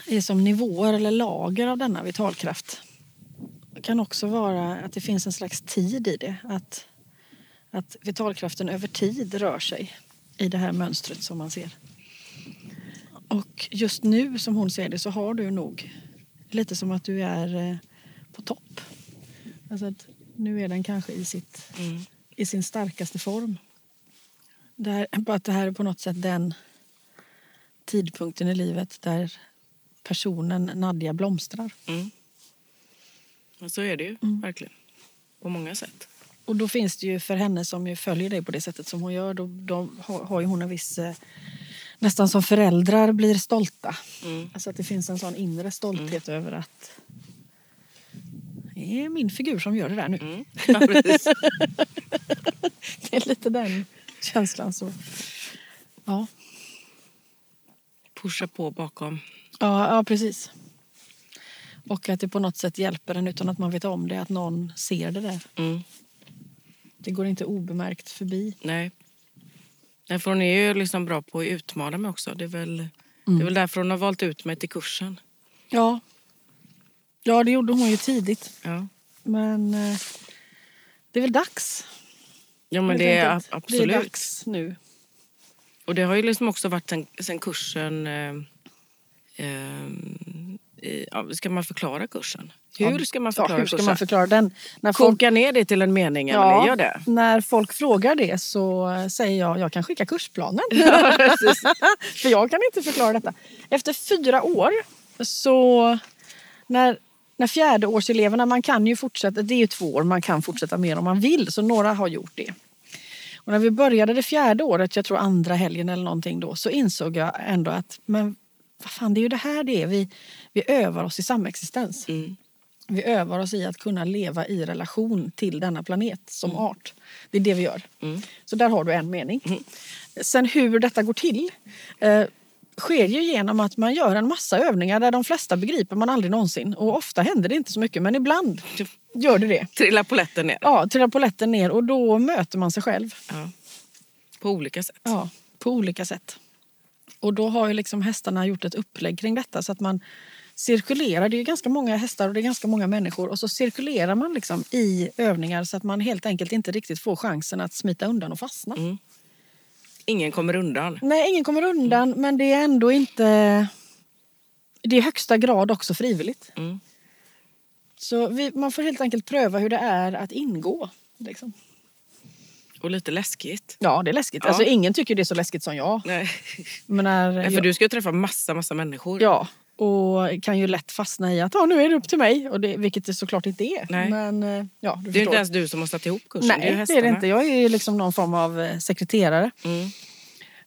är som nivåer eller lager av denna vitalkraft. Det kan också vara att det finns en slags tid i det. Att, att vitalkraften över tid rör sig i det här mönstret som man ser. Och just nu som hon ser det så har du nog lite som att du är eh, på topp. Alltså att nu är den kanske i, sitt, Mm. i sin starkaste form. Det här, att det här är på något sätt den tidpunkten i livet där personen Nadja blomstrar. Mm. Så är det ju verkligen. På många sätt. Och då finns det ju för henne som ju följer dig på det sättet som hon gör, då, då har, hon en viss... Eh, nästan som föräldrar blir stolta. Mm. Alltså att det finns en sån inre stolthet över att det är min figur som gör det där nu. Mm. Ja. (laughs) Det är lite den känslan. Så. Ja. Pusha på bakom. Ja, ja, precis. Och att det på något sätt hjälper en utan att man vet om det, att någon ser det där. Mm. Det går inte obemärkt förbi. Nej. Nej, för hon är ju liksom bra på att utmana mig också. Det är, väl, det är väl därför hon har valt ut mig till kursen. Ja. Ja, det gjorde hon ju tidigt. Ja, Men eh, det är väl dags. ja men det är absolut. Det är dags nu. Och det har ju liksom också varit sen, sen kursen... Eh, eh, ja, ska man förklara kursen? Hur ska man förklara ja, hur ska man förklara den? När folk, Koka ner det till en mening, Emelie. Gör det. när folk frågar det så säger jag jag kan skicka kursplanen. (laughs) Ja. (laughs) För jag kan inte förklara detta. Efter fyra år så när, när fjärdeårseleverna, man kan ju fortsätta, det är ju två år, man kan fortsätta mer om man vill, så några har gjort det. Och när vi började det fjärde året, jag tror andra helgen eller någonting då, så insåg jag ändå att men vad fan, det är ju det här det är. Vi, vi övar oss i samexistens. Mm. Vi övar oss i att kunna leva i relation till denna planet som art. Det är det vi gör. Mm. Så där har du en mening. Sen hur detta går till eh, sker ju genom att man gör en massa övningar där de flesta begriper man aldrig någonsin. Och ofta händer det inte så mycket, men ibland gör det det. Trilla polletten ner. Ja, trillar polletten ner och då möter man sig själv. Ja. På olika sätt. Ja, på olika sätt. Och då har ju liksom hästarna gjort ett upplägg kring detta så att man cirkulerar. Det är ju ganska många hästar och det är ganska många människor och så cirkulerar man liksom i övningar så att man helt enkelt inte riktigt får chansen att smita undan och fastna. Mm. Ingen kommer undan. Nej, ingen kommer undan men det är ändå inte... Det är i högsta grad också frivilligt. Mm. Så vi, man får helt enkelt pröva hur det är att ingå. Liksom. Och lite läskigt. Ja, det är läskigt. Ja. Alltså, ingen tycker det är så läskigt som jag. Nej. Men när, Nej, för jag- du ska ju träffa massa, massa människor. Ja, och kan ju lätt fastna i att ah, nu är det upp till mig. Och det, vilket det såklart inte är. Nej. Men eh, ja, du Det är förstår. inte ens du som har satt ihop kursen. Nej, det är det är det inte. Jag är liksom någon form av eh, sekreterare Mm.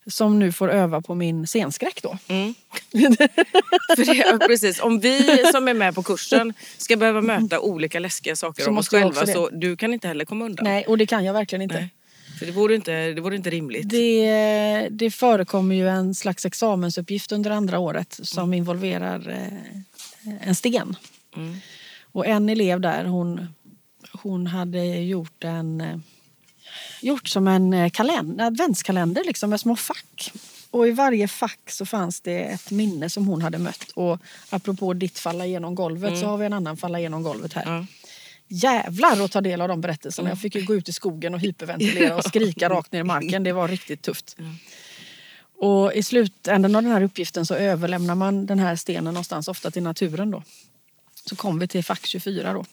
som nu får öva på min scenskräck då. Mm. (laughs) För det, precis. Om vi som är med på kursen ska behöva möta olika läskiga saker Så om oss själva så du kan inte heller komma undan. Nej, och det kan jag verkligen inte. Nej. För det vore inte, det vore inte rimligt. Det, det förekommer ju en slags examensuppgift under andra året som involverar eh, en sten. Mm. Och en elev där, hon, hon hade gjort en gjort som en eh, kalender, adventskalender liksom, med små fack. Och i varje fack så fanns det ett minne som hon hade mött. Och apropå ditt falla genom golvet så har vi en annan falla genom golvet här. Ja. Jävlar att ta del av de berättelserna. Jag fick ju gå ut i skogen och hyperventilera och skrika rakt ner i marken. Det var riktigt tufft. Och i slutändan av den här uppgiften så överlämnar man den här stenen någonstans, ofta till naturen då. Så kom vi till fack 24 då.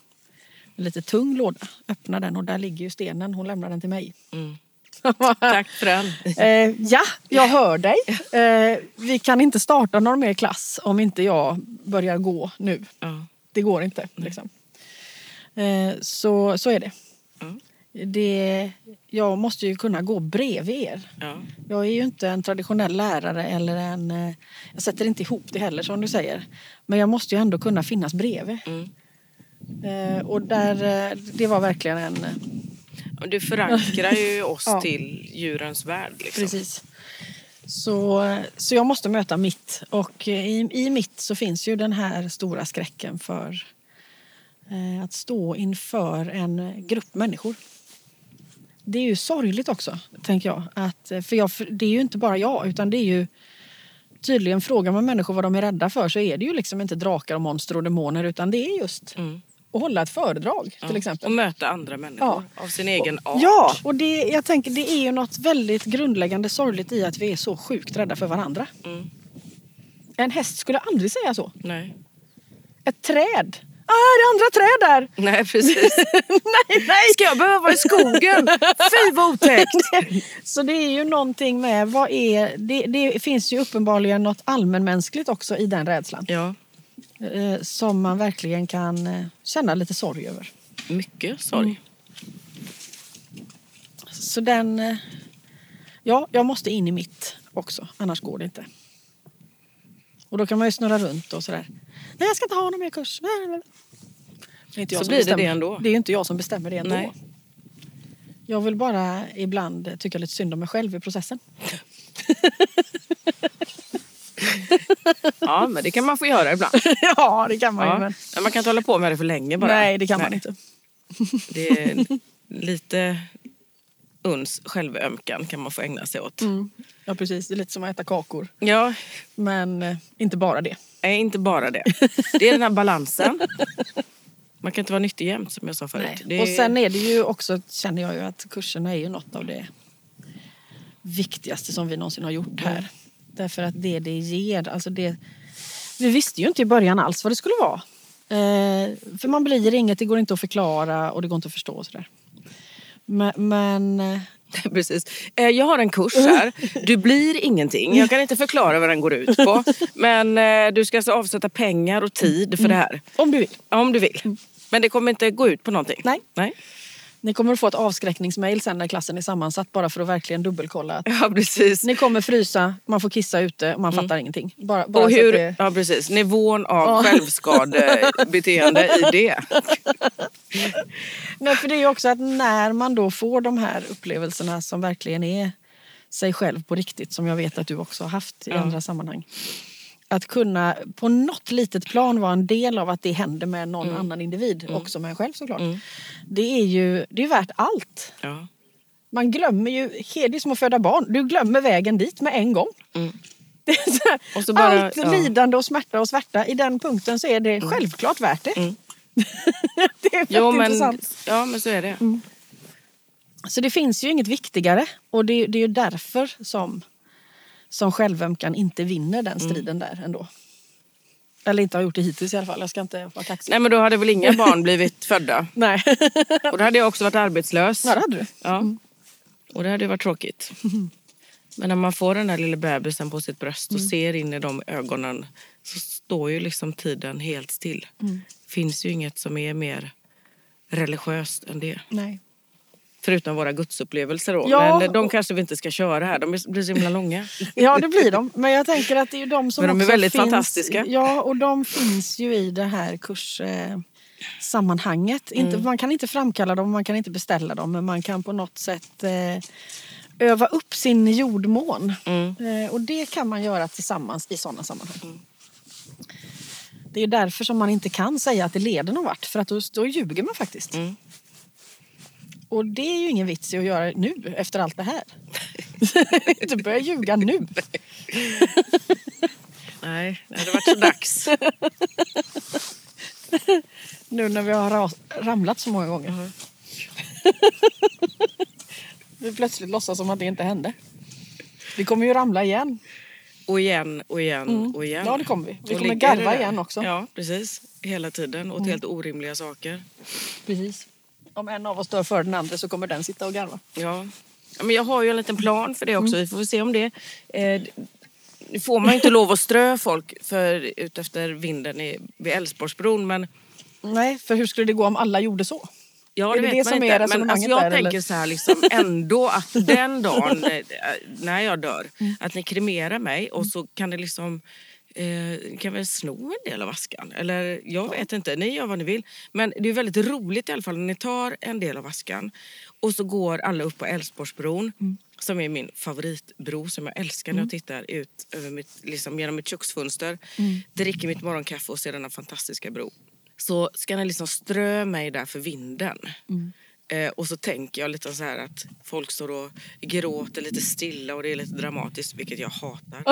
En lite tung låda. Öppnar den och där ligger ju stenen. Hon lämnar den till mig. Mm. (laughs) Tack för den. Eh, ja, jag hör dig. Eh, vi kan inte starta någon mer klass om inte jag börjar gå nu. Ja. Det går inte. Liksom. Eh, så, så är det. Mm. det. Jag måste ju kunna gå bredvid er. Ja. Jag är ju inte en traditionell lärare eller en... eh, Jag sätter inte ihop det heller som du säger. Men jag måste ju ändå kunna finnas bredvid. Mm. Eh, Och där, det var verkligen en... Du förankrar ju oss (laughs) Ja. till djurens värld. Liksom. Precis. Så, så jag måste möta mitt. Och i, i mitt så finns ju den här stora skräcken för att stå inför en grupp människor. Det är ju sorgligt också, tänker jag. Att, eh, för jag. Det är ju inte bara jag, utan det är ju tydligen frågar man människor vad de är rädda för så är det ju liksom inte drakar och monster och demoner utan det är just Mm. att hålla ett föredrag till Ja. exempel. Och möta andra människor av sin egen art. Ja, och det, jag tänker det är ju något väldigt grundläggande sorgligt i att vi är så sjukt rädda för varandra. Mm. En häst skulle aldrig säga så. Nej. Ett träd. Ah, det är andra träd där! Nej, precis. (laughs) nej, nej! Ska jag behöva vara i skogen? Fy vad otäckt! (laughs) Så det är ju någonting med, vad är, det, det finns ju uppenbarligen något allmänmänskligt också i den rädslan. Ja, Eh, som man verkligen kan eh, känna lite sorg över. mycket sorg. Så den... eh, Ja, jag måste in i mitt också, annars går det inte. Och då kan man ju snurra runt och sådär. Nej, jag ska inte ha någon mer kurs. Det är inte jag Så som blir det bestämmer. det ändå. Det är ju inte jag som bestämmer det ändå. Nej. Jag vill bara ibland tycka lite synd om mig själv i processen. Ja, men det kan man få göra ibland. (laughs) ja, det kan man ju. Ja. Men... Men man kan inte hålla på med det för länge bara. Nej, det kan man Nej. inte. Det är lite uns självömkan kan man få ägna sig åt. Mm. Ja, precis. Det är lite som att äta kakor. Ja, Men eh, inte bara det. nej, inte bara det. Det är den här balansen. Man kan inte vara nyttig jämt som jag sa förut. Är... Och sen är det ju också, känner jag ju att kurserna är ju något av det viktigaste som vi någonsin har gjort här. Mm. Därför att det det ger, alltså det... Vi visste ju inte i början alls vad det skulle vara. Eh, för man blir inget, det går inte att förklara och det går inte att förstå sådär. Men, men (laughs) Precis. Eh, Jag har en kurs här. Du blir ingenting. Jag kan inte förklara vad den går ut på. Men eh, du ska alltså avsätta pengar och tid för det här. om du vill. Om du vill. Men det kommer inte gå ut på någonting? Nej. Nej. Ni kommer att få ett avskräckningsmail sen när klassen är sammansatt bara för att verkligen dubbelkolla. Att (laughs) Ja, precis. ni kommer frysa, man får kissa ute och man fattar ingenting. Bara, bara Och hur, det- ja, precis. Nivån av Ja. (laughs) självskadebeteende i det. (laughs) Nej, för det är ju också att när man då får de här upplevelserna som verkligen är sig själv på riktigt, som jag vet att du också har haft i Ja. andra sammanhang. Att kunna på något litet plan vara en del av att det händer med någon Mm. annan individ, också med en själv såklart. Det är ju det är värt allt. Ja. Man glömmer ju, det är som att föda barn, du glömmer vägen dit med en gång. Mm. (laughs) Så här, Och så bara- allt ja. lidande och smärta och svärta, i den punkten så är det självklart värt det. Mm. (laughs) det är väldigt Jo, men, intressant. ja, men så är det. Så det finns ju inget viktigare och det, det är ju därför som, som självömkan inte vinner den Mm. striden där ändå. Eller inte har gjort det hittills i alla fall, jag ska inte vara kaxig. Nej, men då hade väl inga (laughs) barn blivit födda. Nej. (laughs) Och då hade jag också varit arbetslös. ja, det hade du. Ja. Och det hade ju varit tråkigt. (laughs) Men när man får den där lilla bebisen på sitt bröst och ser in i de ögonen så står ju liksom tiden helt still. finns ju inget som är mer religiöst än det. Nej. Förutom våra gudsupplevelser då. Ja. Men de kanske vi inte ska köra här. De blir så himla långa. Ja, det blir de. Men jag tänker att det är ju de som Men de är väldigt finns, fantastiska. Ja, och de finns ju i det här kurssammanhanget. Eh, Mm. Man kan inte framkalla dem, man kan inte beställa dem, men man kan på något sätt eh, öva upp sin jordmån. Mm. Eh, och det kan man göra tillsammans i sådana sammanhang. Det är därför som man inte kan säga att det leder någon vart, för att då, då ljuger man faktiskt. Mm. Och det är ju ingen vits i att göra nu, efter allt det här. (laughs) inte börja ljuga nu. Nej, det hade varit så dags. (laughs) Nu när vi har ramlat så många gånger. Vi plötsligt låtsas som att det inte hände. Vi kommer ju ramla igen. Och igen och igen och igen. Mm. Ja, det kommer vi. Vi Och kommer garva igen också. Mm. Ja, precis. Hela tiden. Åt helt orimliga saker. Precis. Om en av oss dör före den andra så kommer den sitta och garva. Ja. ja men jag har ju en liten plan för det Mm. också. Vi får se om det... Eh, nu får man ju inte lov att strö folk för, ut efter vinden i, vid Älvsborgsbron. Men Nej, för hur skulle det gå om alla gjorde så? Ja, Är det, det vet det man inte. Men alltså, jag där, tänker eller? så här liksom, ändå att den dagen (laughs) eh, när jag dör, Mm. att ni kremerar mig och så kan det liksom eh, kan väl sno en del av askan? Eller jag vet inte, ni gör vad ni vill. Men det är väldigt roligt i alla fall när ni tar en del av askan och så går alla upp på Älvsborgsbron Mm. som är min favoritbro som jag älskar när jag tittar ut över mitt, liksom, genom mitt köksfönster. Mm. Dricker mitt morgonkaffe och ser denna fantastiska bro. Så ska ni liksom strö mig där för vinden. Eh, och så tänker jag lite så här att folk står och gråter lite stilla och det är lite dramatiskt, vilket jag hatar. (laughs)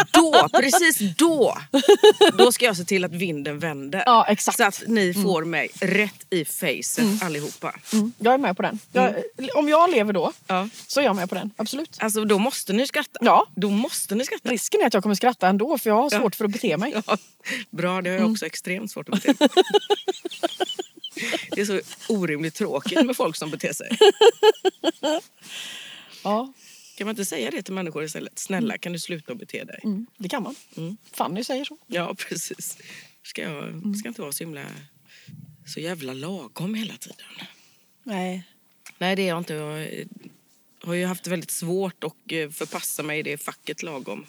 och då, precis då, då ska jag se till att vinden vänder. Ja, exakt. Så att ni får mig rätt i facet allihopa. Mm, jag är med på den. Jag, Om jag lever då Ja. så är jag med på den. Absolut. Alltså då måste ni skratta. Ja. Då måste ni skratta. Risken är att jag kommer skratta ändå för jag har svårt för att bete mig. (laughs) Ja, bra, det har jag också extremt svårt att bete (laughs) mig. Det är så orimligt tråkigt med folk som beter sig. (laughs) Ja, Kan man inte säga det till människor istället? Snälla, kan du sluta att bete dig? mm, det kan man. Fanny säger så. Ja, precis. Ska jag ska inte vara så himla... Så jävla lagom hela tiden. Nej. Nej, det är jag inte. Jag har ju haft väldigt svårt att eh, förpassa mig i det facket lagom.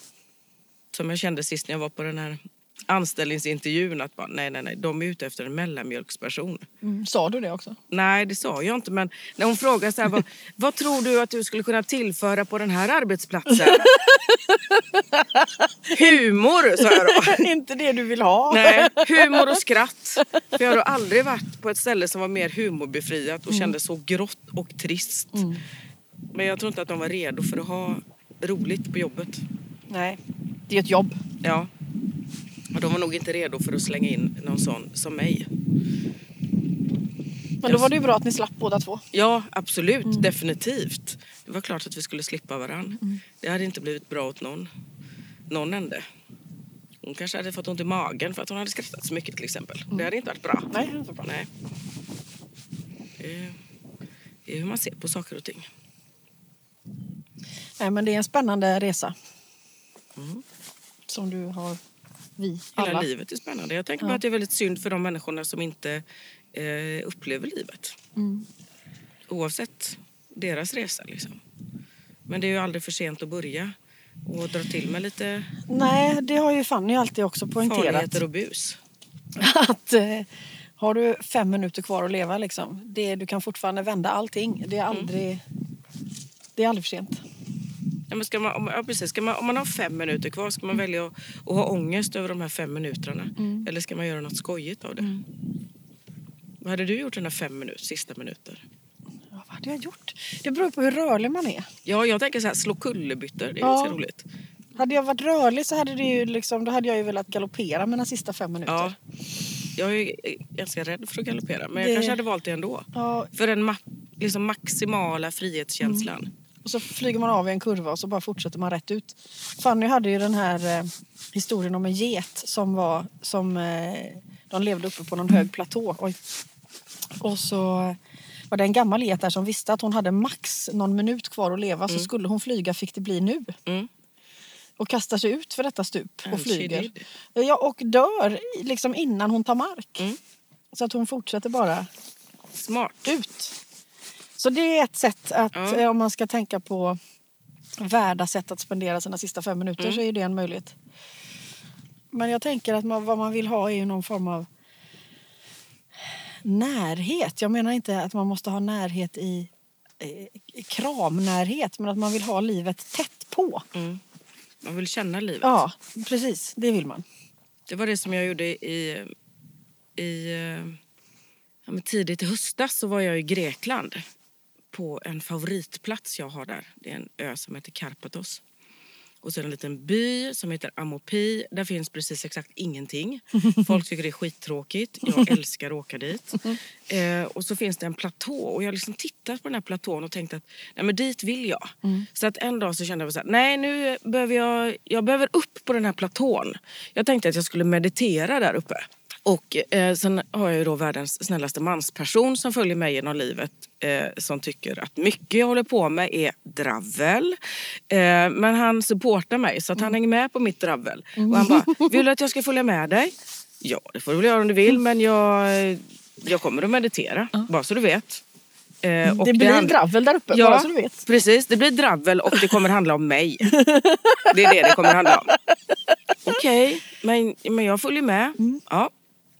Som jag kände sist när jag var på den här anställningsintervjun att bara, nej, nej, nej, de är ute efter en mellanmjölksperson. Mm, sa du det också? Nej, det sa jag inte. Men när hon frågade så här, vad, (laughs) vad tror du att du skulle kunna tillföra på den här arbetsplatsen? (laughs) Humor, sa jag då. (laughs) inte det du vill ha. Nej, humor och skratt. För jag har aldrig varit på ett ställe som var mer humorbefriat och kändes så grått och trist. Men jag tror inte att de var redo för att ha roligt på jobbet. Nej. Det är ett jobb. Ja. Och de var nog inte redo för att slänga in någon sån som mig. Men då var det ju bra att ni slapp båda två. Ja, absolut. Definitivt. Det var klart att vi skulle slippa varann. Det hade inte blivit bra åt någon. Någon ände. Hon kanske hade fått ont i magen för att hon hade skrattat så mycket till exempel. Det hade inte varit bra. Nej, det är inte bra. Nej. Det är, det är hur man ser på saker och ting. Nej, men det är en spännande resa. Som du har, vi Mm. Hela alla. livet är spännande. Jag tänker Ja. bara att det är väldigt synd för de människorna som inte eh, upplever livet. Mm. Oavsett deras resa liksom. Men det är ju aldrig för sent att börja och dra till med lite Nej, det har ju Fanny alltid också poängterat. farligheter och bus. (laughs) Att eh, har du fem minuter kvar att leva liksom. Det, du kan fortfarande vända allting. Det är Mm. aldrig, det är aldrig för sent. Ja, men ska man, om, ja, precis. Ska man, om man har fem minuter kvar, ska man välja att, att ha ångest över de här fem minuterna? Eller ska man göra något skojigt av det? Vad hade du gjort den här fem minuter, sista minuter? Ja, vad hade jag gjort? Det beror på hur rörlig man är. Ja, jag tänker så här, slå kullerbyttor. Det är Ja. ganska roligt. Hade jag varit rörlig så hade, det ju liksom, då hade jag ju velat galoppera mina sista fem minuter. Ja. Jag är ganska rädd för att galoppera, men Det- jag kanske hade valt det ändå. Ja, För den ma- liksom maximala frihetskänslan. Och så flyger man av i en kurva och så bara fortsätter man rätt ut. Fanny hade ju den här eh, historien om en get som var som eh, de levde uppe på någon hög platå. Oj. Och så var det en gammal get där som visste att hon hade max någon minut kvar att leva så skulle hon flyga fick det bli nu. Mm. Och kastar sig ut för detta stup och she flyger. Ja, och dör liksom innan hon tar mark. Mm. Så att hon fortsätter bara Smart. ut. Så det är ett sätt att, eh, om man ska tänka på värda sätt att spendera sina sista fem minuter Mm. så är det en möjlighet. Men jag tänker att man, vad man vill ha är ju någon form av närhet. Jag menar inte att man måste ha närhet i, eh, kramnärhet men att man vill ha livet tätt på. Mm. Man vill känna livet. Ja, precis. Det vill man. Det var det som jag gjorde i, i eh, ja, tidigt i höstas så var jag i Grekland på en favoritplats jag har där. Det är en ö som heter Karpathos. Och så är det en liten by som heter Amopi. Där finns precis exakt ingenting. (laughs) Folk tycker det är skittråkigt. Jag (laughs) älskar att åka dit. Eh, och så finns det en platå. Och jag har liksom tittat på den här platån och tänkt att nej, men dit vill jag. Så att en dag så kände jag så här, nej nu behöver jag, jag behöver upp på den här platån. Jag tänkte att jag skulle meditera där uppe. Och eh, sen har jag ju då världens snällaste mansperson som följer mig genom livet. Eh, som tycker att mycket jag håller på med är dravel. Eh, men han supportar mig så att han hänger med på mitt dravel. Och han bara, vill du att jag ska följa med dig? Ja, det får du väl göra om du vill men jag, jag kommer att meditera. Bara så du vet. Eh, och det blir hand- dravel där uppe, Ja, bara så du vet. precis. Det blir dravel och det kommer handla om mig. Det är det det kommer handla om. (laughs) Okej, men, men jag följer med. Ja.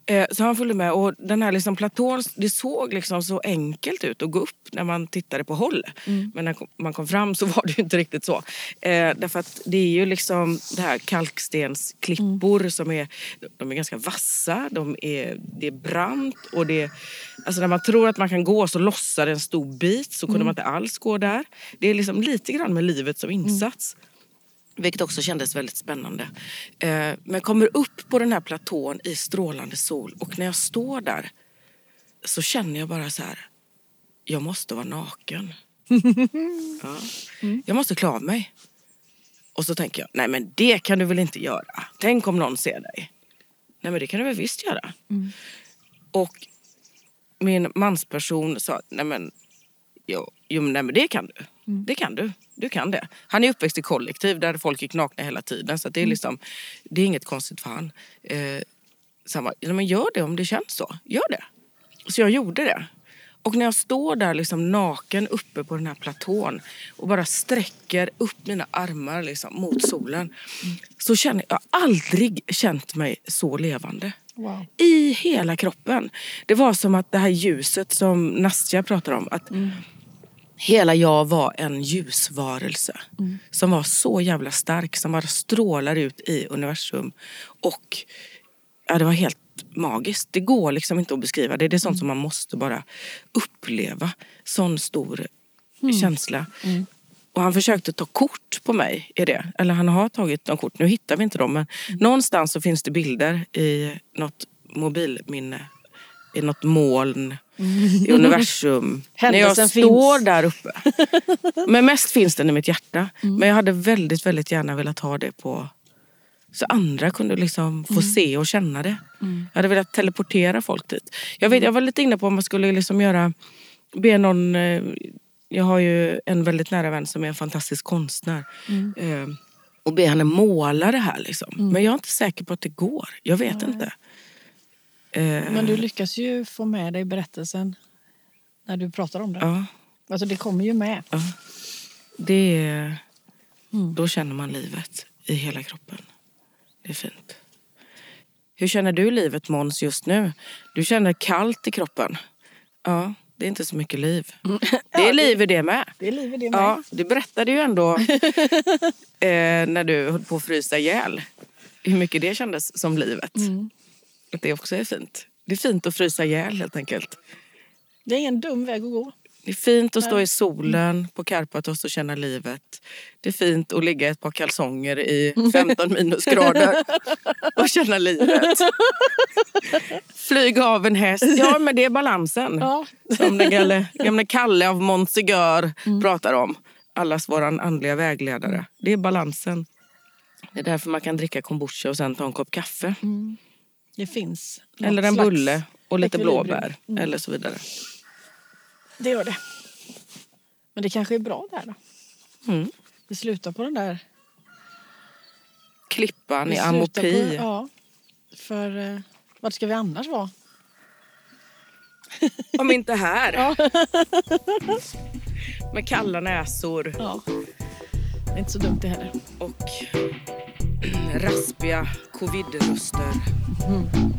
Eh, Så han följde med och den här liksom platån, det såg liksom så enkelt ut att gå upp när man tittade på håll. Men när man kom fram så (laughs) var det inte riktigt så. Eh, därför att det är ju liksom det här kalkstensklippor som är, de är ganska vassa, de är, det är brant och det alltså när man tror att man kan gå så lossar en stor bit så kunde man inte alls gå där. Det är liksom lite grann med livet som insats. Vilket också kändes väldigt spännande. Eh, men kommer upp på den här platån i strålande sol och när jag står där så känner jag bara så här. Jag måste vara naken. (laughs) ja. Jag måste klä av mig. Och så tänker jag, nej men det kan du väl inte göra? Tänk om någon ser dig? Nej men det kan du väl visst göra? Och min mansperson sa, nej men, jo, jo, nej men det kan du. Det kan du. Du kan det. Han är uppväxt i kollektiv där folk gick nakna hela tiden. Så det, är liksom, det är inget konstigt för han. Eh, så han bara, "Ja, men gör det om det känns så. Gör det. Så jag gjorde det. Och när jag står där liksom naken uppe på den här platån och bara sträcker upp mina armar liksom mot solen. Så känner jag, aldrig känt mig så levande. Wow. I hela kroppen. Det var som att det här ljuset som Nastja pratar om. Att Hela jag var en ljusvarelse som var så jävla stark, som bara strålar ut i universum. Och ja, det var helt magiskt. Det går liksom inte att beskriva. Det, det är sånt som man måste bara uppleva. Sån stor känsla. Och han försökte ta kort på mig i det. Eller han har tagit de kort. Nu hittar vi inte dem. Men någonstans så finns det bilder i något mobilminne. I något moln. I universum. När jag står finns. där uppe. Men mest finns den i mitt hjärta. Men jag hade väldigt, väldigt gärna velat ha det på... Så andra kunde liksom få se och känna det. Jag hade velat teleportera folk dit. Jag, vet, jag var lite inne på om man skulle liksom göra... Be någon... eh, Jag har ju en väldigt nära vän som är en fantastisk konstnär. Eh, Och be henne måla det här liksom. Men jag är inte säker på att det går. Jag vet inte. Eh, Men du lyckas ju få med dig berättelsen när du pratar om det. Ja. Alltså det kommer ju med. Ja. Det är, Då känner man livet i hela kroppen. Det är fint. Hur känner du livet Måns just nu? Du känner kallt i kroppen. Ja, det är inte så mycket liv. Det är liv i det med. Det är liv i det med. Ja, du berättade ju ändå (laughs) eh, när du höll på att frysa ihjäl hur mycket det kändes som livet. Att det också är fint. Det är fint att frysa ihjäl helt enkelt. Det är ingen dum väg att gå. Det är fint att stå i solen på Karpathos och känna livet. Det är fint att ligga i ett par kalsonger i 15 (laughs) minusgrader och känna livet. Flyga av en häst. Ja, men det är balansen. Ja. Som den gamle, gamle Kalle av Montsegur pratar om. Allas våran andliga vägledare. Det är balansen. Det är därför man kan dricka kombucha och sen ta en kopp kaffe. Det finns. Eller en bulle och lite ekvilibrium. blåbär. Eller så vidare. Det gör det. Men det kanske är bra där då. Mm. Vi slutar på den där. Klippan Vi i Amopi. På, ja. För eh, vad ska vi annars vara? (laughs) Om inte här. Med kalla näsor Ja. Det är inte så dumt det heller. och raspiga covid-röster. Mhm.